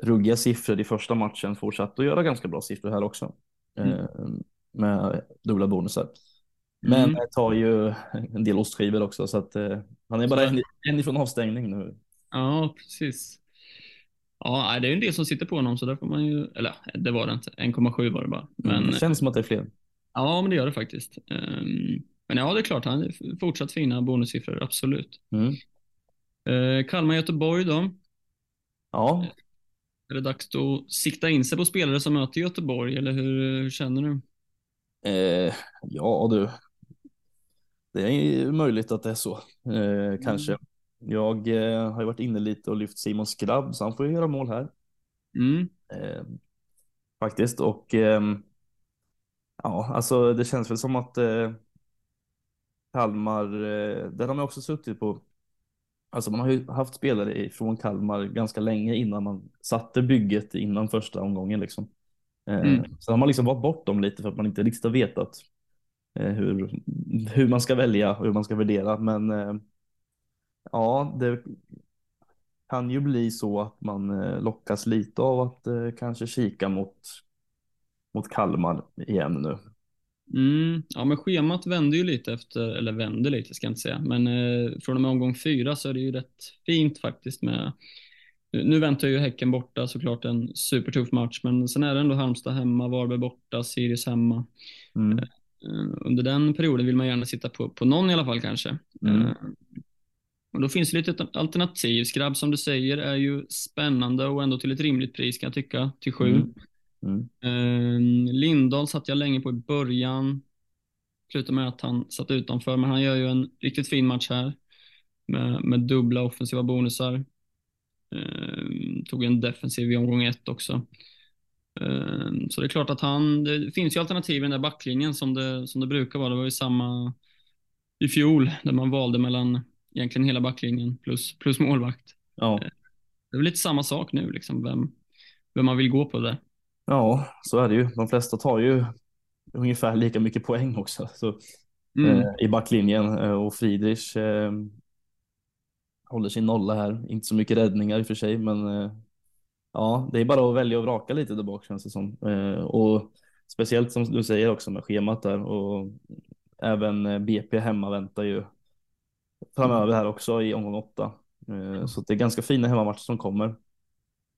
A: ruggiga siffror i första matchen fortsatte att göra ganska bra siffror här också. Eh, med dubbla bonusar. Men
B: Mm.
A: tar ju en del ostskivor också så att han är bara en, en ifrån avstängning nu.
B: Ja, precis. Ja, det är ju en del som sitter på honom så där får man ju, eller det var det inte, 1,7 var det bara. Men
A: Men det känns som att det är fler.
B: Ja, men det gör det faktiskt. Ehm, Men ja, det är klart, han är fortsatt fina bonussiffror, absolut.
A: Mm.
B: Eh, Kalmar-Göteborg då.
A: Ja,
B: Är det dags att sikta in sig på spelare som möter Göteborg, eller hur, hur känner du?
A: eh, ja du. Det är möjligt att det är så. Eh, kanske. Jag eh, har ju varit inne lite och lyft Simon Skrabb så han får ju göra mål här.
B: Mm,
A: Eh, faktiskt. Och ehm, ja, alltså det känns väl som att eh, Kalmar, eh, där har man också suttit på, alltså man har ju haft spelare från Kalmar ganska länge innan man satte bygget innan första omgången liksom. Eh,
B: Mm.
A: Så har man liksom varit bort dem lite för att man inte riktigt har vetat eh, hur, hur man ska välja och hur man ska värdera. Men eh, ja, det kan ju bli så att man eh, lockas lite av att eh, kanske kika mot, mot Kalmar igen nu.
B: mm. Ja, men schemat vänder ju lite efter, eller vänder lite ska jag inte säga, men eh, från och med omgång fyra så är det ju rätt fint faktiskt med nu väntar ju Häcken borta såklart en supertuff match, men sen är det ändå Halmstad hemma, Varberg borta, Sirius hemma.
A: Mm.
B: Eh, Under den perioden vill man gärna sitta på, på någon i alla fall kanske.
A: Mm.
B: Eh, Och då finns det lite alternativ. Skrabb som du säger är ju spännande och ändå till ett rimligt pris kan jag tycka, till sju.
A: Mm. Mm.
B: Eh, Lindahl satt jag länge på i början. Slutade med att han satt utanför, men han gör ju en riktigt fin match här. Med, med dubbla offensiva bonusar. Eh, tog en defensiv i omgång ett också. Eh, så det är klart att han, det finns ju alternativ i den där backlinjen som det, som det brukar vara. Det var ju samma i fjol där man valde mellan egentligen hela backlinjen plus, plus målvakt.
A: Ja.
B: Det är väl lite samma sak nu, liksom, vem, vem man vill gå på där.
A: Ja, så är det ju. De flesta tar ju ungefär lika mycket poäng också så,
B: Mm.
A: eh, i backlinjen eh, och Friedrich eh, håller sin nolla här. Inte så mycket räddningar i och för sig, men eh, ja, det är bara att välja och vraka lite där bak känns det som. Eh, och speciellt som du säger också med schemat där och även eh, BP hemma väntar ju framöver här också i omgång åtta. Så det är ganska fina hemmamatcher som kommer.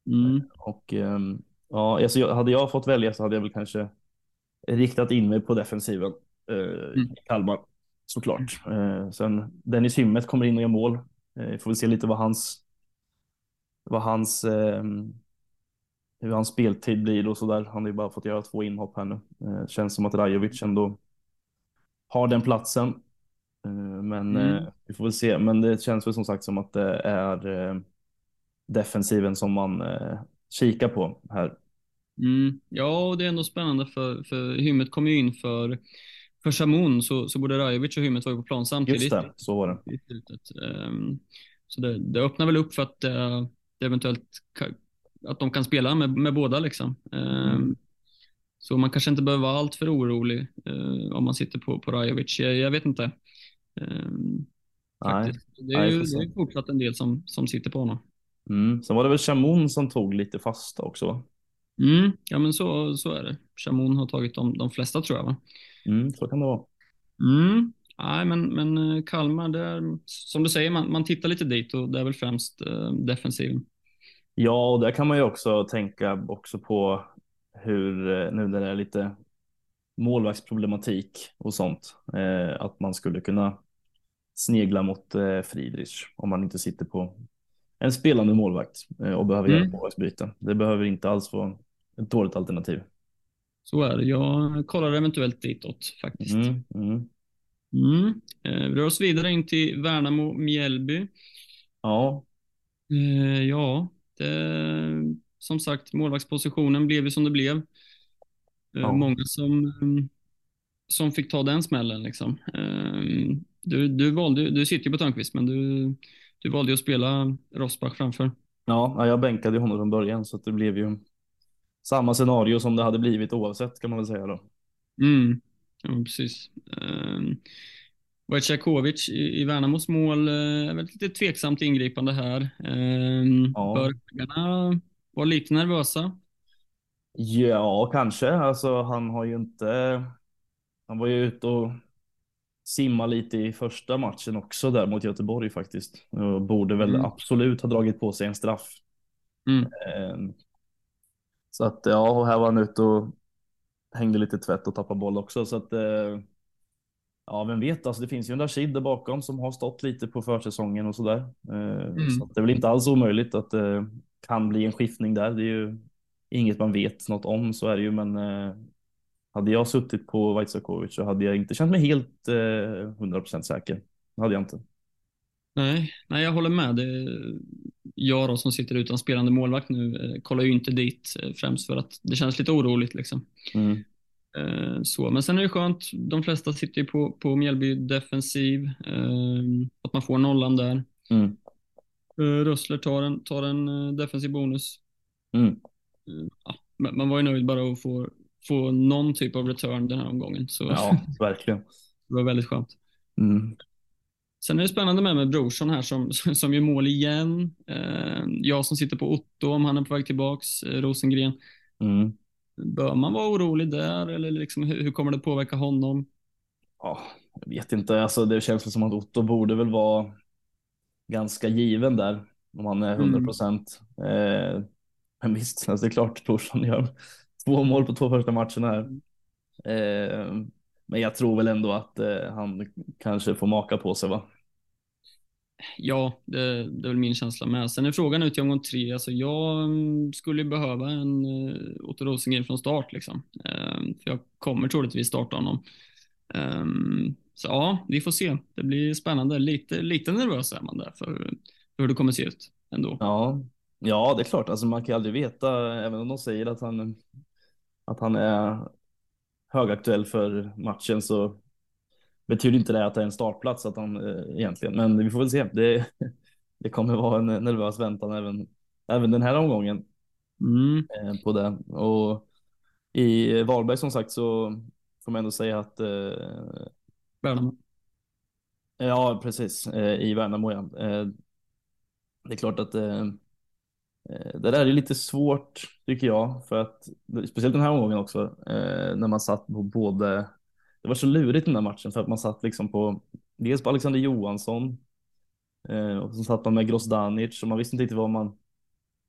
B: Mm.
A: Och ehm, ja, alltså, hade jag fått välja så hade jag väl kanske riktat in mig på defensiven eh,
B: Mm.
A: i Kalmar såklart. Eh, sen Dennis Hymmet kommer in och gör mål. Eh, får vi se lite vad hans vad hans ehm, hur hans speltid blir och så där. Han har ju bara fått göra två inhopp här nu. Eh, känns som att Rajovic ändå har den platsen. Eh, men
B: Mm.
A: eh, vi får väl se. Men det känns väl som sagt som att det är eh, defensiven som man eh, kikar på här.
B: Mm. Ja, och det är ändå spännande för, för Hymmet kom ju in för, för Shamoun, så, så både Rajovic och Hymmet var ju på plan samtidigt.
A: Just det, så var det.
B: Ehm, så det, det öppnar väl upp för att eh, det eventuellt ka- att de kan spela med, med båda liksom. Ehm,
A: Mm.
B: Så man kanske inte behöver vara allt för orolig eh, om man sitter på, på Rajovic. Jag, jag vet inte. Ehm,
A: Nej.
B: Det är
A: Nej,
B: ju det är fortsatt en del som, som sitter på honom.
A: Mm. Sen var det väl Chamoun som tog lite fasta också. va?
B: Mm, ja men så, så är det. Shamoun har tagit de, de flesta tror jag va?
A: Mm, så kan det vara.
B: Mm. Nej, men, men eh, Kalmar, det är, som du säger, man, man tittar lite dit och det är väl främst eh, defensiven.
A: Ja, och där kan man ju också tänka också på hur eh, nu när det är lite målvaktsproblematik och sånt, eh, att man skulle kunna snegla mot eh, Friedrich om man inte sitter på en spelande målvakt eh, och behöver göra
B: Mm.
A: målvaktsbyte. Det behöver inte alls vara ett dåligt alternativ.
B: Så är det. Jag kollar eventuellt ditåt faktiskt.
A: Mm, mm.
B: Mm. Eh, vi rör oss vidare in till Värnamo-Mjällby.
A: Ja,
B: Eh, ja, det, som sagt, målvaktspositionen blev ju som det blev. Eh,
A: Ja.
B: Många som, mm, som fick ta den smällen. Liksom. Eh, du, du, valde, du sitter ju på Törnqvist, men du, du valde ju att spela Rosbach framför.
A: ja, ja, jag bänkade honom från början så det blev ju samma scenario som det hade blivit oavsett kan man väl säga då.
B: Mm. Ja, precis. Um, Wojciechowicz i, i Värnamos mål eh, är väl lite tveksamt ingripande här. Um,
A: Ja.
B: Bör ägarna vara lite nervösa?
A: Ja, kanske. Alltså, han har ju inte. Han var ju ute och simma lite i första matchen också där mot Göteborg faktiskt. Och borde väl
B: Mm.
A: absolut ha dragit på sig en straff.
B: Mm.
A: Eh, Så att ja, och här var han ute och hängde lite tvätt och tappade boll också. Så att eh, ja, vem vet, alltså det finns ju en Rashid där bakom som har stått lite på försäsongen och sådär. Eh,
B: Mm.
A: Så det är väl inte alls omöjligt att det kan bli en skiftning där. Det är ju inget man vet något om, så är det ju, men eh, hade jag suttit på Vaisakovic så hade jag inte känt mig helt eh, 100% säker. Det hade jag inte.
B: Nej, nej, jag håller med. Det, jag då, som sitter utan spelande målvakt nu eh, kollar ju inte dit eh, främst för att det känns lite oroligt. Liksom.
A: Mm.
B: Eh, så. Men sen är det skönt, de flesta sitter ju på, på Mjällby defensiv, att man får nollan där.
A: Mm.
B: Rössler tar en, tar en defensiv bonus.
A: Mm.
B: Ja, man var ju nöjd bara att få, få någon typ av return den här omgången. Så
A: Ja, verkligen.
B: det var väldigt skönt.
A: Mm.
B: Sen är det spännande med, med Brorsson här som, som gör mål igen. Eh, jag som sitter på Otto om han är på väg tillbaks, eh, Rosengren.
A: Mm.
B: Bör man vara orolig där eller liksom, hur, hur kommer det påverka honom?
A: Ja, jag vet inte, alltså det känns som att Otto borde väl vara ganska given där om han är 100 procent. Eh, men visst, alltså det är klart Torsson gör två mål på två första matcherna här. Eh, men jag tror väl ändå att eh, han kanske får maka på sig va?
B: Ja, det, det är väl min känsla med. Sen är frågan ut i omgång tre. Alltså jag mm, skulle behöva en uh, Otto Rosengren från start. Liksom. Um, för jag kommer troligtvis starta honom. Um, så ja, vi får se. Det blir spännande. Lite, lite nervös är man där för, för hur det kommer se ut ändå.
A: Ja, ja, det är klart. Alltså man kan ju aldrig veta, även om de säger att han, att han är högaktuell för matchen så betyder inte det att det är en startplats att han eh, egentligen. Men vi får väl se. Det, det kommer vara en nervös väntan även, även den här omgången
B: Mm.
A: eh, på det. Och i Varberg som sagt så får man ändå säga att eh,
B: Värnamo.
A: ja, precis eh, i Värnamo. Ja. Eh, det är klart att eh, det där är lite svårt tycker jag för att speciellt den här omgången också när man satt på både. Det var så lurigt den här matchen för att man satt liksom på dels på Alexander Johansson Eh, och så satt man med Grozdanic och man visste inte riktigt vad man,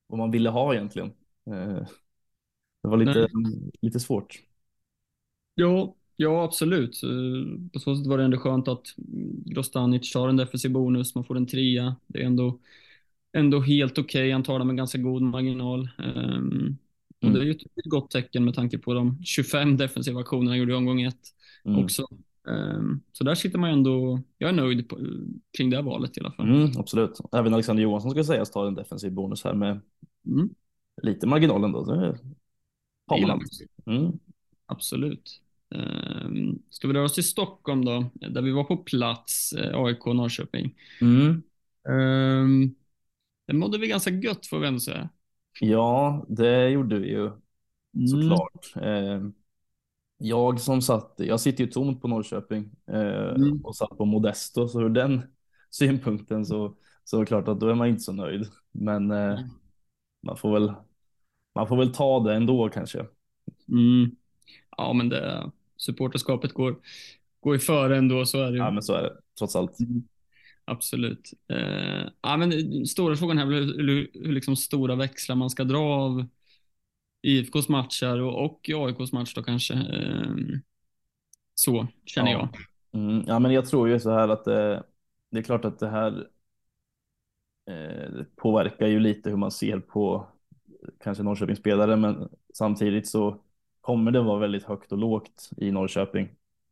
A: vad man ville ha egentligen. Eh, det var lite, lite svårt.
B: Ja, ja absolut. På så sätt var det ändå skönt att Grostanic tar en defensiv bonus, man får en trea. Det är ändå, ändå helt okej. Okay. Han tar det med ganska god marginal. Um, och mm. det är ju ett gott tecken med tanke på de 25 defensiva aktionerna han gjorde i omgång ett mm. också. Um, så där sitter man ändå, jag är nöjd på, kring det valet i alla fall.
A: Mm, absolut. Även Alexander Johansson ska sägas ta en defensiv bonus här med mm. lite marginal ändå.
B: Mm. Absolut. Um, ska vi röra oss till Stockholm då, där vi var på plats, eh, AIK Norrköping. Mm. Um, det mådde vi ganska gött får vi ändå säga.
A: Ja, det gjorde vi ju mm. såklart. Mm. Jag som satt, jag sitter ju tomt på Norrköping eh, mm. och satt på Modesto, så ur den synpunkten så, så är det klart att då är man inte så nöjd. Men eh, man, får väl, man får väl ta det ändå kanske.
B: Mm. Ja, men det, supporterskapet går, går i före ändå, så är det
A: ju. Ja, men så är det trots allt. Mm.
B: Absolut. Eh, ja, men stora frågan här är hur, hur, hur liksom stora växlar man ska dra av IFKs matcher och, och AIKs match då kanske. Eh, så känner
A: ja. jag. Mm, ja, men jag tror ju så här att det, det är klart att det här eh, påverkar ju lite hur man ser på kanske Norrköpings spelare, men samtidigt så kommer det vara väldigt högt och lågt i Norrköping.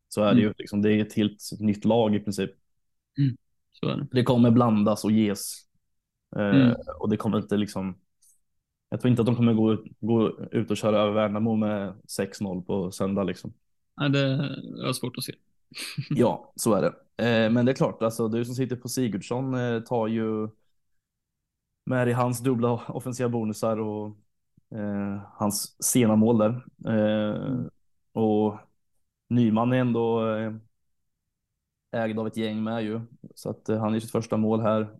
A: Så är mm. det ju. Liksom, det är ett helt nytt lag i princip.
B: Mm. Det.
A: det kommer blandas och ges. Eh, mm. och det kommer inte liksom. Jag tror inte att de kommer gå, gå ut och köra över Värnamo med 6-0 på söndag liksom.
B: Nej, det är svårt att se.
A: ja, så är det. Eh, men det är klart, alltså du som sitter på Sigurdsson eh, tar ju med i hans dubbla offensiva bonusar och eh, hans sena mål där. Och Nyman är ändå ägd av ett gäng med ju, så att han är sitt första mål här.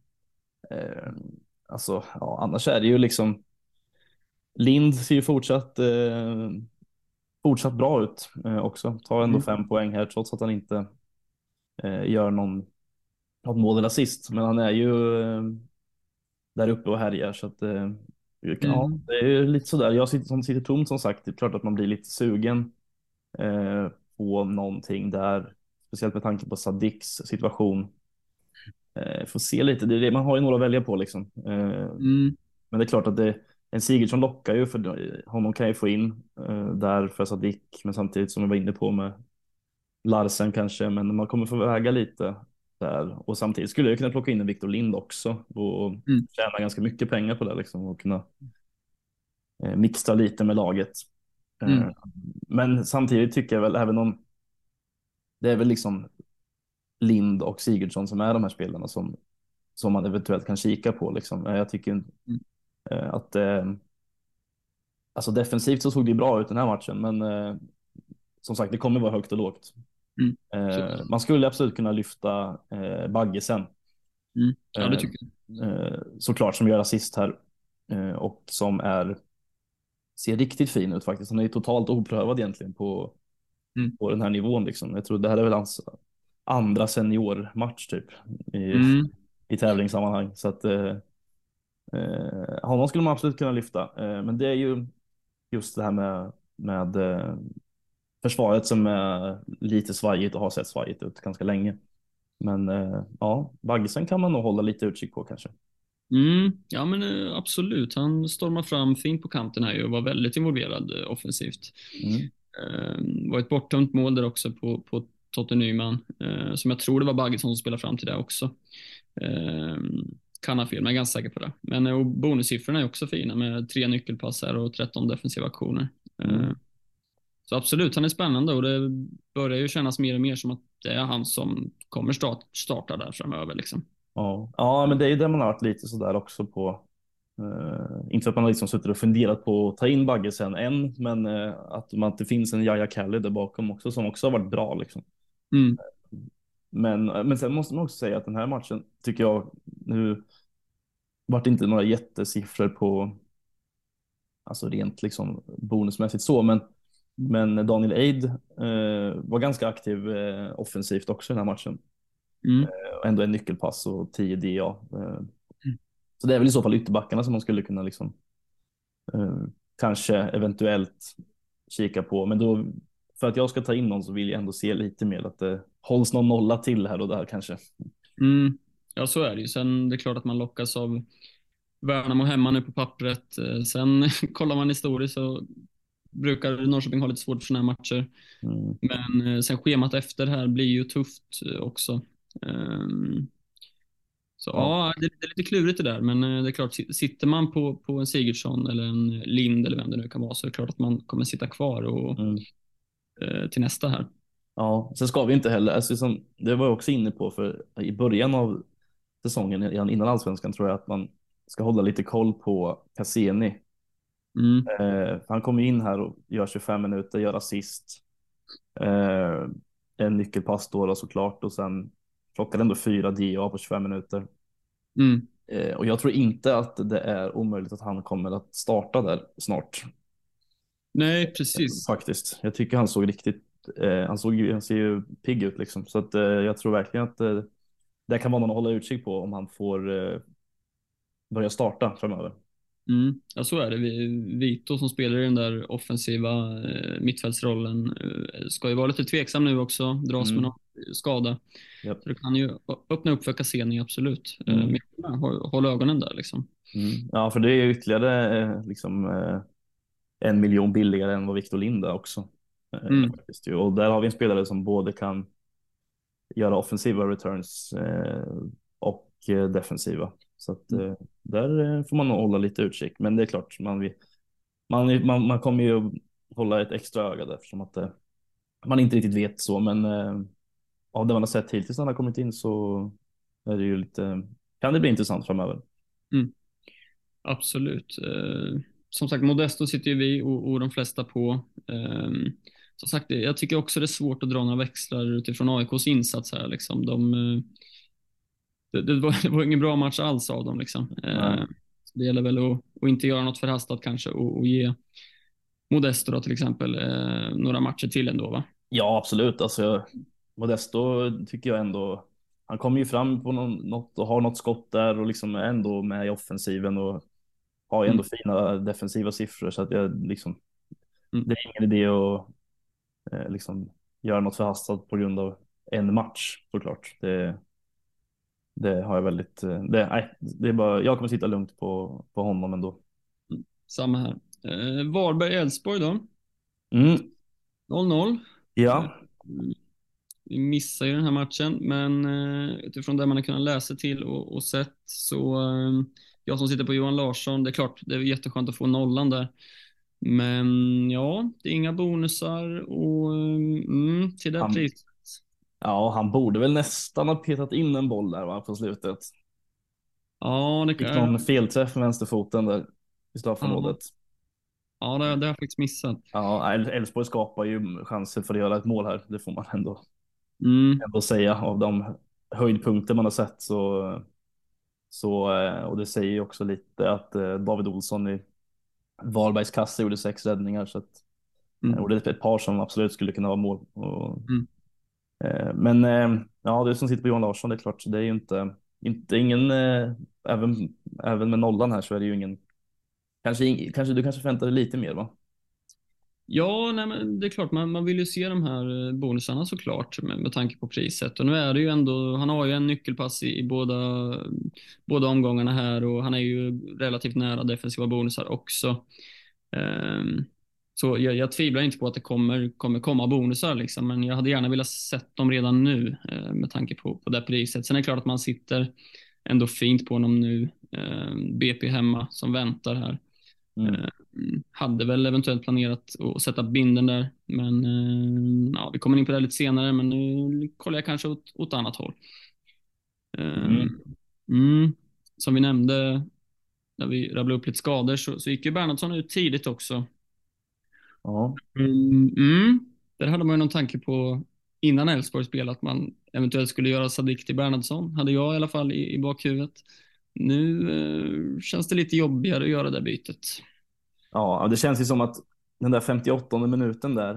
A: Eh, alltså, ja, annars är det ju liksom. Lind ser ju fortsatt eh, fortsatt bra ut också. Tar ändå mm. fem poäng här trots att han inte gör någon något mål eller assist, men han är ju där uppe och härjar så att Ja, mm. det är lite sådär. Jag sitter, som sitter tomt som sagt. Det är klart att man blir lite sugen eh, på någonting där. Speciellt med tanke på Sadiks situation. Eh, får se lite. Det det, man har ju några att välja på liksom. Eh, mm. Men det är klart att det, en Sigurdsson lockar ju för honom kan ju få in eh, där för Sadik. Men samtidigt som jag var inne på med Larsen kanske. Men man kommer få väga lite där. Och samtidigt skulle jag kunna plocka in en Victor Lind också och mm. tjäna ganska mycket pengar på det liksom och kunna eh, mixa lite med laget. Eh, mm. men samtidigt tycker jag väl även om det är väl liksom Lind och Sigurdsson som är de här spelarna som, som man eventuellt kan kika på. Liksom. Eh, jag tycker mm. Eh, att eh, alltså defensivt så såg det bra ut den här matchen, men eh, som sagt, det kommer vara högt och lågt. Mm. Man skulle absolut kunna lyfta eh, Baggesen.
B: Mm. Ja, det tycker jag.
A: Såklart som gör assist här och som är ser riktigt fin ut faktiskt. Han är totalt oprövad egentligen på, mm. på den här nivån. Liksom. Jag tror det här är väl hans andra seniormatch typ i, mm. i tävlingssammanhang. Så att eh, eh, honom skulle man absolut kunna lyfta. Eh, men det är ju just det här med, med eh, försvaret som är lite svajigt och har sett svajigt ut ganska länge. Men eh, ja, Baggesen kan man nog hålla lite utkik på kanske.
B: Mm, ja men eh, absolut, han stormar fram fint på kanten här och var väldigt involverad eh, offensivt. Mm. Eh, var ett borttömt mål där också på, på Totte Nyman, eh, som jag tror det var Baggesson som spelade fram till det också. Eh, kan ha fel, men jag är ganska säker på det. Men och bonussiffrorna är också fina med tre nyckelpass här och 13 defensiva aktioner. Mm. Så absolut, han är spännande och det börjar ju kännas mer och mer som att det är han som kommer start, starta där framöver. Liksom.
A: Ja. ja, men det är ju det man har varit lite sådär också på. Uh, inte att man har liksom suttit och funderat på att ta in Bagge sen än, men uh, att, man, att det finns en Jaja Kelly där bakom också som också har varit bra. Liksom. Mm. Men, men sen måste man också säga att den här matchen tycker jag nu vart inte några jättesiffror på alltså rent liksom bonusmässigt så, men men Daniel Eid eh, var ganska aktiv eh, offensivt också i den här matchen.
B: Mm.
A: och ändå en nyckelpass och 10 DA.
B: Mm.
A: Så det är väl i så fall ytterbackarna som man skulle kunna liksom kanske eventuellt kika på. Men då för att jag ska ta in någon så vill jag ändå se lite mer att det hålls någon nolla till här och där kanske.
B: Mm. Ja, så är det ju. Sen det är klart att man lockas av Värnamo hemma nu på pappret. Sen kollar man historiskt så brukar Norrköping ha lite svårt för sådana här matcher. Mm. Men sen schemat efter här blir ju tufft också. Um, så ja, det, är lite klurigt det där, men det är klart, sitter man på, på en Sigurdsson eller en Lind eller vem det nu kan vara så är det klart att man kommer sitta kvar och, mm. Eh, till nästa här.
A: Ja, sen ska vi inte heller, alltså, som, det var jag också inne på, för i början av säsongen, innan allsvenskan, tror jag att man ska hålla lite koll på Cassini. Mm. Eh, han kommer in här och gör 25 minuter, gör assist. Eh, en nyckelpass då, då såklart och sen plockar ändå fyra DA på 25 minuter. Mm. Eh, och jag tror inte att det är omöjligt att han kommer att starta där snart.
B: Nej, precis.
A: Eh, faktiskt. Jag tycker han såg riktigt, eh, han, såg, han ser ju pigg ut liksom. Så att, eh, jag tror verkligen att eh, det kan vara någon att hålla utkik på om han får eh, börja starta framöver.
B: Mm, ja, så är det. Vito som spelar i den där offensiva eh, mittfältsrollen eh, ska ju vara lite tveksam nu också, dras mm. med någon skada. Yep. Så det kan ju öppna upp för Cassini, absolut. Eh, mm. Men håll, håll ögonen där liksom.
A: Mm. Ja, för det är ytterligare eh, liksom, eh, en miljon billigare än vad Victor Linda också. Eh, mm. Och där har vi en spelare som både kan göra offensiva returns och defensiva. Så att, mm. där får man nog hålla lite utkik. Men det är klart, man, man, man, man kommer ju hålla ett extra öga där eftersom att man inte riktigt vet så. Men av det man har sett hittills när han har kommit in så är det ju lite, kan det bli intressant framöver.
B: Mm. Absolut. Som sagt, Modesto sitter ju vi och, och de flesta på. Eh, som sagt, jag tycker också det är svårt att dra några växlar utifrån AIKs insats här. Liksom. De, eh, det, det, var, det var ingen bra match alls av dem. Liksom. Eh, det gäller väl att, att, inte göra något förhastat kanske och, och ge Modesto då, till exempel eh, några matcher till ändå. Va?
A: Ja, absolut. Alltså, Modesto tycker jag ändå, han kommer ju fram på någon, något och har något skott där och liksom är ändå med i offensiven och har ju ändå mm. fina defensiva siffror så att jag liksom, mm. det är ingen idé att eh, liksom göra något förhastat på grund av en match såklart. Det, det har jag väldigt, eh, det, nej, det är bara, jag kommer sitta lugnt på, på honom ändå.
B: Mm. Samma här. Eh, Varberg-Elfsborg då?
A: Mm.
B: 0-0.
A: Ja.
B: Mm. Vi missar ju den här matchen, men eh, utifrån det man har kunnat läsa till och, och sett så eh, jag som sitter på Johan Larsson, det är klart, det är jätteskönt att få nollan där. Men ja, det är inga bonusar och mm, till det han, priset.
A: Ja, han borde väl nästan ha petat in en boll där va, på slutet.
B: Ja, det kan
A: Fick någon felträff med vänsterfoten där i straffområdet.
B: Ja, det, det har jag faktiskt missat.
A: Ja, Elfsborg skapar ju chanser för att göra ett mål här. Det får man ändå
B: mm.
A: ändå säga av de höjdpunkter man har sett så så eh, och det säger ju också lite att eh, David Olsson i Varbergs kassa gjorde sex räddningar så att mm. och det är ett par som absolut skulle kunna vara mål. Och,
B: mm.
A: Eh, men ja, det som sitter på Johan Larsson, det är klart, det är ju inte, inte ingen, även, även med nollan här så är det ju ingen, kanske, kanske du kanske förväntar dig lite mer va?
B: Ja, nej, men det är klart, man, man vill ju se de här eh, bonusarna såklart med, med tanke på priset. Och nu är det ju ändå, han har ju en nyckelpass i, i båda, båda omgångarna här och han är ju relativt nära defensiva bonusar också. Um, så jag, jag, tvivlar inte på att det kommer, kommer komma bonusar, liksom, men jag hade gärna velat sett dem redan nu eh, med tanke på, på det priset. Sen är det klart att man sitter ändå fint på honom nu. Eh, BP hemma som väntar här. Mm. Eh, hade väl eventuellt planerat att sätta binden där, men eh, ja, vi kommer in på det lite senare, men nu kollar jag kanske åt, åt annat håll. Eh, mm. Mm, som vi nämnde, när vi rabblade upp lite skador, så, så gick ju Bernhardsson ut tidigt också.
A: Ja.
B: Mm, mm, där hade man ju någon tanke på innan Elfsborg spelade att man eventuellt skulle göra Sadik till Bernhardsson, hade jag i alla fall i, i bakhuvudet. Nu eh, känns det lite jobbigare att göra det bytet.
A: Ja, det känns ju som att den där 58 minuten där,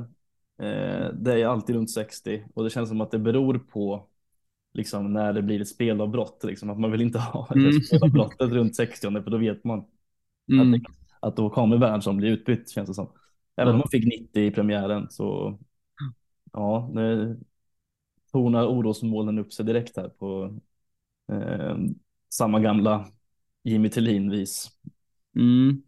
A: eh, det är alltid runt 60 och det känns som att det beror på liksom när det blir ett spelavbrott, liksom, att man vill inte ha
B: Mm.
A: spelavbrottet runt 60 för då vet man
B: Mm.
A: att, att då kommer Bernhardsson bli utbytt känns det som. Även om man fick 90 i premiären så ja, nu tornar orosmolnen upp sig direkt här på eh, samma gamla Jimmy Tillin-vis.
B: Mm.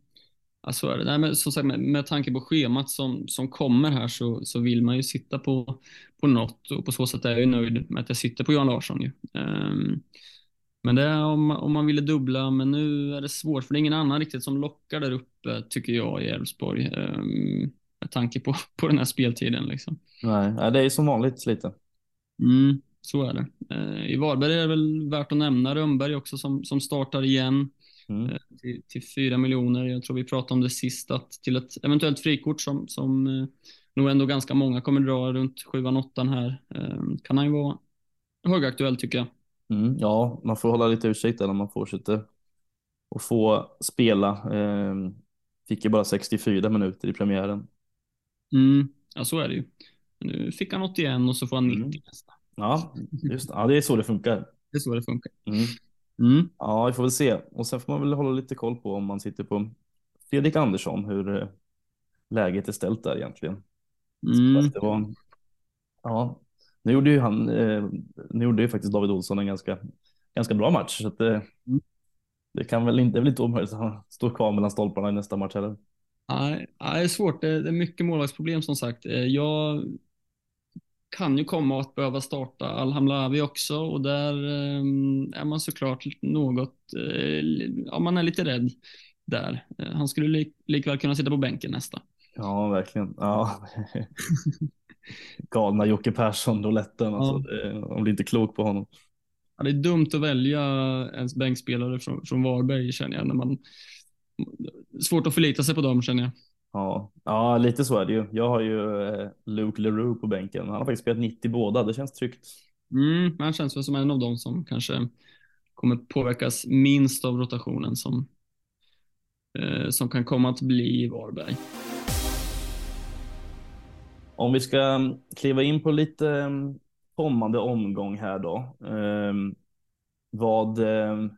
B: Ja, så är det. Nej, men som sagt, med, med tanke på schemat som, som kommer här så, så vill man ju sitta på, på något och på så sätt är jag ju nöjd med att jag sitter på Johan Larsson. Ju. Ehm, men det är om, om man ville dubbla, men nu är det svårt för det är ingen annan riktigt som lockar där uppe tycker jag i Elfsborg. ehm, med tanke på, på den här speltiden. Liksom.
A: Nej, det är som vanligt lite.
B: Mm, så är det. Eh, I Varberg är det väl värt att nämna Rönnberg också som, som startar igen
A: Mm.
B: eh, till, till 4 miljoner. Jag tror vi pratade om det sist, att till ett eventuellt frikort som, som eh, nog ändå ganska många kommer dra runt 7-8 här. Eh, kan han ju vara högaktuell tycker jag.
A: Mm. Ja, man får hålla lite utkik där när man fortsätter och få spela. Eh, fick ju bara 64 minuter i premiären.
B: Mm, ja, så är det ju. Nu fick han 81 och så får han 90
A: Mm.
B: nästa.
A: Ja, just ja, det är så det funkar.
B: Det är så det funkar.
A: Mm.
B: Mm.
A: Ja, vi får väl se. Och sen får man väl hålla lite koll på om man sitter på Fredrik Andersson, hur eh, läget är ställt där egentligen.
B: Mm.
A: Att Det var, ja, nu gjorde ju han, eh, nu gjorde ju faktiskt David Olsson en ganska, ganska bra match. Så att det,
B: Mm.
A: det kan väl inte, det är väl inte omöjligt att han står kvar mellan stolparna i nästa match heller.
B: Nej, nej, det är svårt. Det är mycket målvaktsproblem som sagt. Eh, Jag kan ju komma att behöva starta Al-Hamlavi också och där eh, är man såklart något, eh, ja man är lite rädd där. Eh, Han skulle lik, likväl kunna sitta på bänken nästa.
A: Ja, verkligen. Ja. Galna Jocke Persson, rouletten. Alltså,
B: Ja.
A: man blir inte klok på honom.
B: Ja, det är dumt att välja ens bänkspelare från, från Varberg känner jag. När man, svårt att förlita sig på dem känner jag.
A: Ja, ja, lite så är det ju. Jag har ju eh, Luke Leroux på bänken. Han har faktiskt spelat 90 båda. Det känns tryggt.
B: Mm, men han känns väl som en av dem som kanske kommer påverkas minst av rotationen som, eh, som kan komma att bli Varberg.
A: Om vi ska mm, kliva in på lite mm, kommande omgång här då. Ehm, vad, ehm,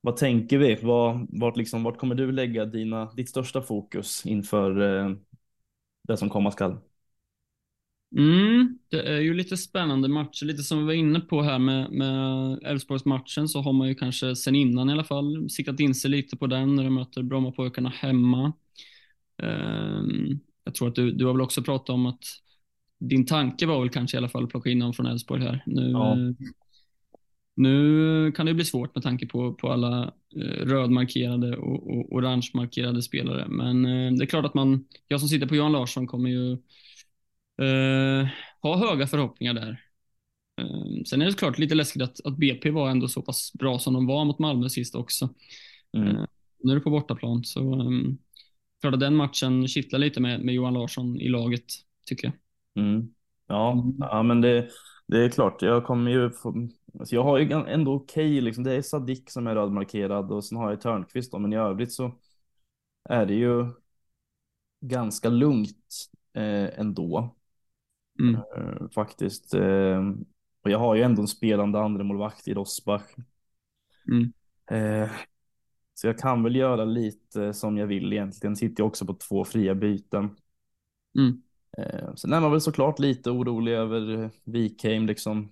A: vad tänker vi? Vad, vart, liksom, vart kommer du lägga dina, ditt största fokus inför eh, det som komma skall?
B: Mm, det är ju lite spännande matcher, lite som vi var inne på här med, med Elfsborgsmatchen så har man ju kanske sen innan i alla fall siktat in sig lite på den när de möter Brommapojkarna hemma. Ehm, jag tror att du, du har väl också pratat om att din tanke var väl kanske i alla fall att plocka in någon från Elfsborg här. Nu,
A: Ja.
B: Nu kan det bli svårt med tanke på, på alla eh, rödmarkerade och, och orangemarkerade spelare. Men eh, det är klart att man, jag som sitter på Johan Larsson kommer ju eh, ha höga förhoppningar där. Eh, sen är det såklart lite läskigt att, att BP var ändå så pass bra som de var mot Malmö sist också.
A: Mm.
B: Eh, nu är det på bortaplan, så um, klart att den matchen kittlar lite med, med Johan Larsson i laget, tycker jag.
A: Mm. Ja,
B: Mm.
A: ja, men det, det är klart. Jag kommer ju få, alltså jag har ju ändå okej, liksom. Det är Sadik som är rödmarkerad och sen har jag Törnqvist då, men i övrigt så är det ju ganska lugnt eh, ändå
B: Mm.
A: eh, faktiskt. Eh, och jag har ju ändå en spelande andremålvakt i Rosbach.
B: Mm.
A: Eh, så jag kan väl göra lite som jag vill egentligen. Sitter jag också på två fria byten.
B: Mm.
A: Eh, sen är man väl såklart lite orolig över Wikheim liksom.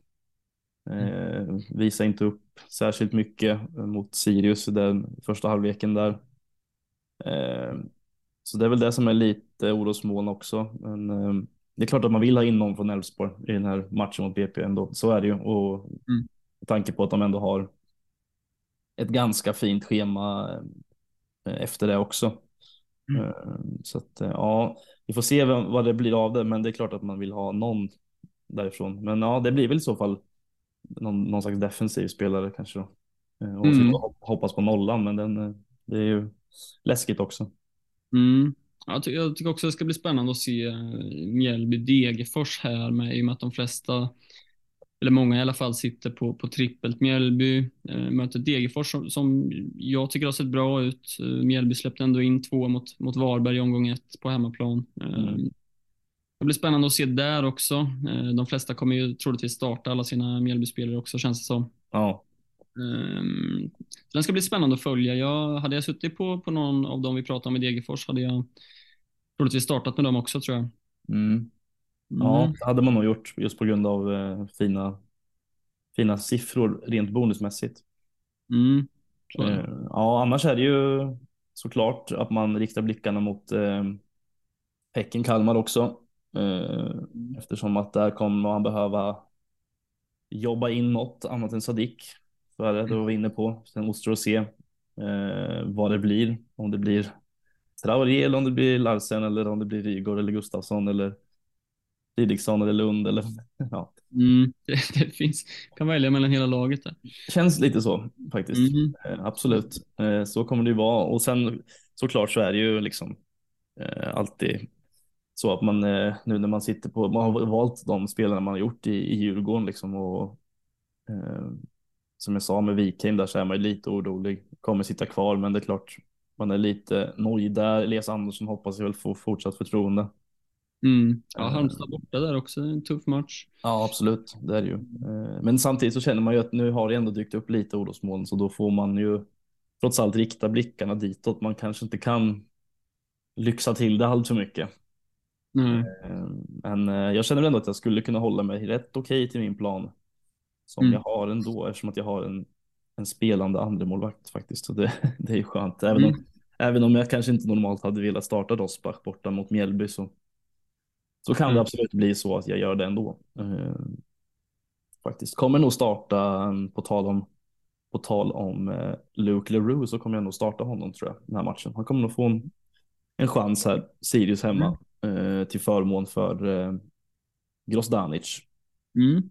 A: Eh, visar inte upp särskilt mycket mot Sirius i den första halvleken där. Eh, så det är väl det som är lite orosmoln också. Men eh, det är klart att man vill ha in någon från Elfsborg i den här matchen mot BP ändå. Så är det ju. Och
B: Mm.
A: med tanke på att de ändå har ett ganska fint schema eh, efter det också.
B: Mm.
A: Eh, Så att eh, ja, vi får se vem- vad det blir av det, men det är klart att man vill ha någon därifrån. Men ja, det blir väl i så fall någon, någon slags defensiv spelare kanske då. Eh, Och
B: Mm.
A: hoppas på nollan, men den, eh, det är ju läskigt också.
B: Mm. Ja, Jag, ty- jag tycker också det ska bli spännande att se eh, Mjällby-Degerfors här med, i och med att de flesta, eller många i alla fall, sitter på, på trippelt. Mjällby eh, möter Degerfors som, som jag tycker har sett bra ut. Eh, Mjällby släppte ändå in två mot, mot Varberg i omgång ett på hemmaplan. Eh,
A: Mm.
B: Det blir spännande att se där också. Eh, de flesta kommer ju troligtvis starta alla sina Mjällbyspelare också känns det som.
A: Ja.
B: Um, den ska bli spännande att följa. Jag, hade jag suttit på, på någon av dem vi pratade om i Degerfors hade jag troligtvis startat med dem också tror jag.
A: Mm. Ja, mm. det hade man nog gjort just på grund av eh, fina, fina siffror rent bonusmässigt.
B: Mm.
A: Eh, ja, annars är det ju såklart att man riktar blickarna mot eh, Häcken Kalmar också. Eh. Eftersom att där kommer man behöva jobba in något annat än Sadik. Det, det var vi inne på. Sen återstår att se eh, vad det blir. Om det blir Traoré eller om det blir Larsen eller om det blir Rygaard eller Gustafsson eller Didriksson eller Lund eller ja.
B: Mm, det, det, finns, kan välja mellan hela laget där.
A: Känns lite så faktiskt. Mm. Eh, absolut, eh, så kommer det ju vara och sen såklart så är det ju liksom eh, alltid så att man eh, nu när man sitter på, man har valt de spelarna man har gjort i, i Djurgården liksom och eh, som jag sa med Wikheim där så är man ju lite orolig, kommer sitta kvar men det är klart man är lite nojig där. Elias Andersson hoppas jag väl få fortsatt förtroende.
B: Mm. Ja, eh. Halmstad borta där också, en tuff match.
A: Ja, absolut, det är det ju. Eh, men samtidigt så känner man ju att nu har det ändå dykt upp lite orosmoln, så då får man ju trots allt rikta blickarna ditåt. Man kanske inte kan lyxa till det allt för mycket.
B: Mm.
A: Men jag känner ändå att jag skulle kunna hålla mig rätt okej okay till min plan som mm. jag har ändå eftersom att jag har en, en spelande andremålvakt faktiskt. Så det, det är ju skönt. Även, mm. om, även om jag kanske inte normalt hade velat starta Rosbach borta mot Mjällby så så kan mm. det absolut bli så att jag gör det ändå. Uh, faktiskt. Kommer nog starta, um, på tal om, på tal om Luke Leroux så kommer jag nog starta honom tror jag, den här matchen. Han kommer nog få en, en chans här, Sirius hemma, uh, till förmån för uh, Grozdanic.
B: Mm.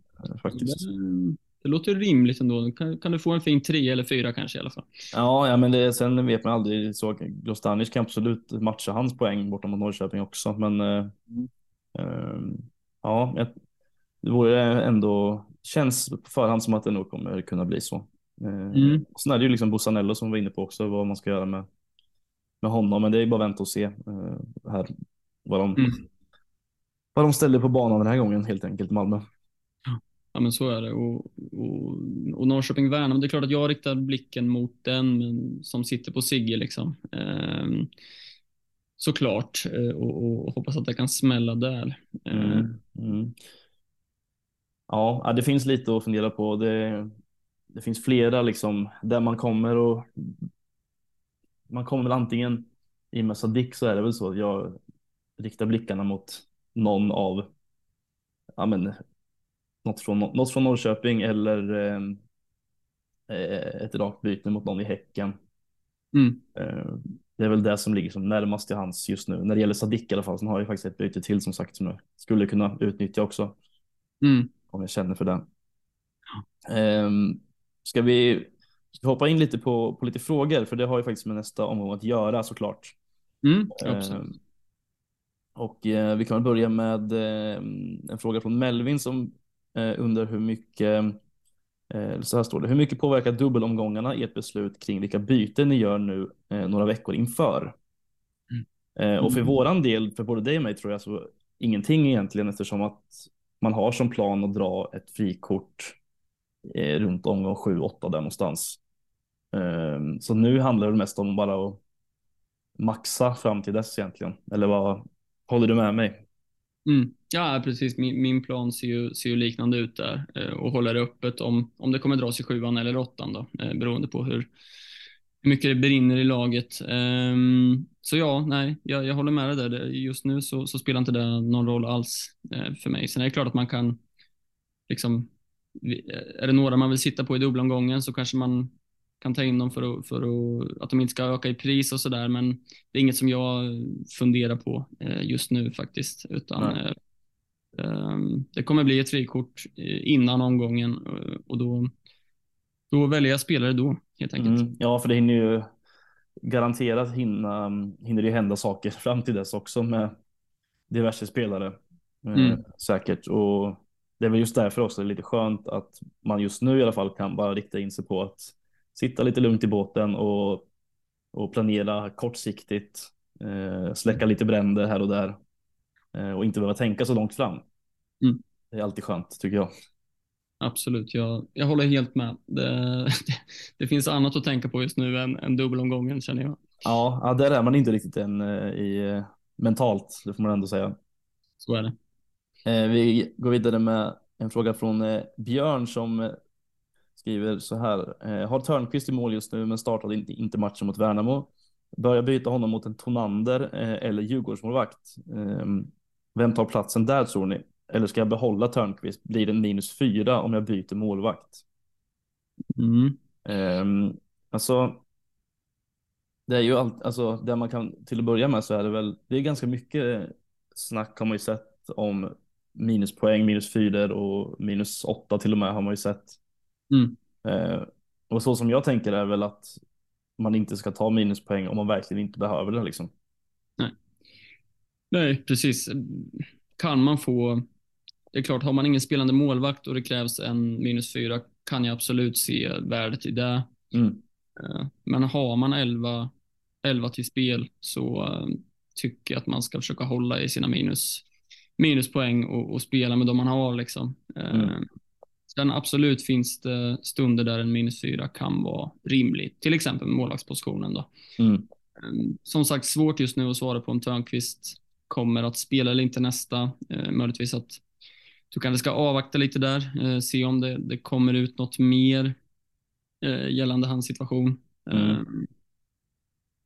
B: faktiskt. Det, det, låter rimligt ändå. Kan, kan, du få en fin tre eller fyra kanske i alla fall?
A: Ja, ja men det, sen vet man aldrig. Så Grozdanic kan absolut matcha hans poäng borta mot Norrköping också, men mm. Ehm, ja, det vore ändå, känns på förhand som att det nog kommer kunna bli så. Ehm, mm. Sen är det ju liksom Bussanello som var inne på också vad man ska göra med, med honom, men det är bara att vänta och se här vad de, mm. vad de ställer på banan den här gången helt enkelt, Malmö.
B: Ja men så är det. Och, och, och Norrköping Värnamo, det är klart att jag riktar blicken mot den men, som sitter på Sigge liksom. Um, såklart eh, och, och, hoppas att det kan smälla där.
A: Mm. Eh, mm. Ja, det finns lite att fundera på. Det, det finns flera liksom där man kommer och man kommer väl antingen i och med Sadik så är det väl så att jag riktar blickarna mot någon av ja, men, något, från, något från Norrköping eller eh, eh ett rakt byte mot någon i Häcken.
B: Mm.
A: Eh, det är väl det som ligger som närmast till hands just nu. När det gäller Sadik i alla fall, så har jag faktiskt ett byte till som sagt som jag skulle kunna utnyttja också.
B: Mm.
A: Om jag känner för det. Um, ska vi ska hoppa in lite på, på lite frågor, för det har ju faktiskt med nästa omgång att göra såklart.
B: Mm, um,
A: och uh, vi kan börja med uh, en fråga från Melvin som uh, undrar hur mycket Eh, så här står det. Hur mycket påverkar dubbelomgångarna i ett beslut kring vilka byten ni gör nu eh, några veckor inför? Mm. Eh, och för mm. våran del, för både dig och mig tror jag, så ingenting egentligen eftersom att man har som plan att dra ett frikort eh, runt omgång 7-8 där någonstans. Ehm, så nu handlar det mest om bara att maxa fram till dess egentligen. Eller vad håller du med mig?
B: Mm. Ja, precis. Min, min, plan ser ju, ser ju liknande ut där eh, och håller det öppet om, om det kommer dras i sjuan eller åttan då, eh, beroende på hur, hur mycket det brinner i laget. Um, så ja, nej, jag, jag håller med dig där. Just nu så, så, spelar inte det någon roll alls eh, för mig. Sen är det klart att man kan, liksom, eh, är det några man vill sitta på i dubbelomgången så kanske man kan ta in dem för, att, för att, att de inte ska öka i pris och sådär. Men det är inget som jag funderar på eh, just nu faktiskt, utan eh, ehm, det kommer bli ett frikort eh, innan omgången och då, då väljer jag spelare då helt enkelt. Mm,
A: ja, för det hinner ju garanterat hinna, hinner det hända saker fram till dess också med diverse spelare. Mm. Säkert. Och det är väl just därför också det är lite skönt att man just nu i alla fall kan bara rikta in sig på att sitta lite lugnt i båten och, och planera kortsiktigt, eh, släcka lite bränder här och där. eh, och inte behöva tänka så långt fram.
B: Mm.
A: Det är alltid skönt tycker jag.
B: Absolut, jag, jag håller helt med. Det, det, det finns annat att tänka på just nu än, än dubbelomgången känner jag.
A: Ja, ja, där är man inte riktigt än eh, i eh, mentalt, det får man ändå säga.
B: Så är det.
A: Eh, vi går vidare med en fråga från Björn som skriver så här. Eh, har Törnqvist i mål just nu men startade inte, inte matchen mot Värnamo. Börja byta honom mot en Tonander eh, eller Djurgårdsmålvakt. Ehm, vem tar platsen där tror ni? Eller ska jag behålla Törnqvist? Blir det minus fyra om jag byter målvakt?
B: Mm.
A: Um, alltså, det är ju allt, alltså det man kan till att börja med så är det väl, det är ganska mycket snack har man ju sett om minuspoäng, minus fyra och minus åtta till och med har man ju sett.
B: Mm.
A: Uh, och så som jag tänker är väl att man inte ska ta minuspoäng om man verkligen inte behöver det liksom.
B: Nej. Nej, precis. Kan man få, det är klart, har man ingen spelande målvakt och det krävs en minus fyra kan jag absolut se värdet i det.
A: Mm.
B: Eh, Men har man 11, 11 till spel så eh, tycker jag att man ska försöka hålla i sina minus, minuspoäng och, och spela med de man har. Liksom. Eh,
A: Mm.
B: Sen absolut finns det stunder där en minus fyra kan vara rimligt, till exempel målvaktspositionen. Då.
A: Mm.
B: Eh, Som sagt, svårt just nu att svara på om Törnqvist kommer att spela eller inte nästa. Eh, möjligtvis att du kanske ska avvakta lite där, eh, se om det, det kommer ut något mer eh, gällande hans situation.
A: Mm.
B: Eh,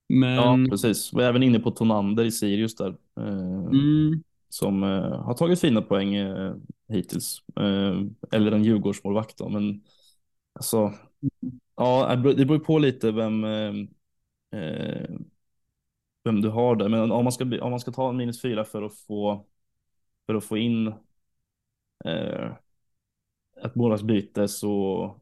B: men,
A: Ja, precis. Vi är även inne på Tonander i Sirius där. Eh,
B: mm,
A: som eh, har tagit fina poäng eh, hittills. Eh, eller en Djurgårdsmålvakt då, men alltså. Ja, det beror på lite vem. Eh, eh, vem du har där, men om man ska, om man ska ta en minus fyra för att få. För att få in. Eh, ett målvaktsbyte så.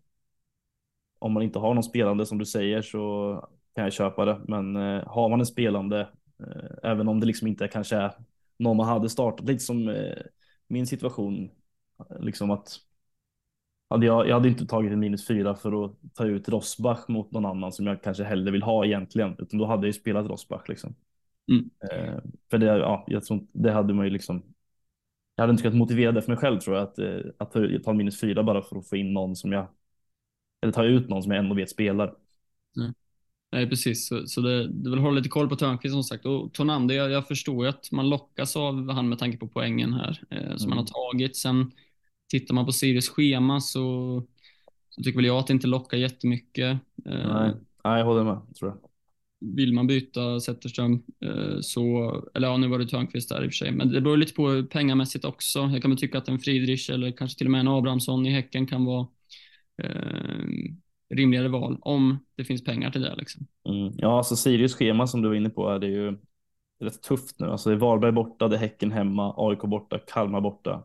A: Om man inte har någon spelande som du säger så kan jag köpa det, men eh, har man en spelande. Eh, även om det liksom inte kanske är någon man hade startat lite som eh, min situation. Liksom att hade jag, jag hade inte tagit en minus fyra för att ta ut Rosbach mot någon annan som jag kanske hellre vill ha egentligen, utan då hade jag ju spelat Rosbach liksom.
B: Mm.
A: Eh, för det, ja, jag tror det hade man ju liksom. Jag hade inte kunnat motivera det för mig själv tror jag att, eh, att ta, ta minus fyra bara för att få in någon som jag. Eller ta ut någon som jag ändå vet spelar.
B: Nej, precis. Så, så det, det vill hålla lite koll på Törnqvist som sagt. Och Tonander, jag, jag förstår ju att man lockas av han med tanke på poängen här eh, som
A: Mm.
B: han har tagit. Sen tittar man på Sirius schema så, så tycker väl jag att det inte lockar jättemycket. Eh,
A: Nej, nej, jag håller med tror jag.
B: vill man byta Zetterström eh, så, eller ja, nu var det Törnqvist där i och för sig, men det beror lite på pengamässigt också. Jag kan väl tycka att en Friedrich eller kanske till och med en Abrahamsson i Häcken kan vara eh, rimligare val om det finns pengar till det. Liksom.
A: Mm. Ja, alltså Sirius schema som du var inne på är det ju rätt tufft nu. Alltså det är Varberg borta, det är Häcken hemma, AIK borta, Kalmar borta.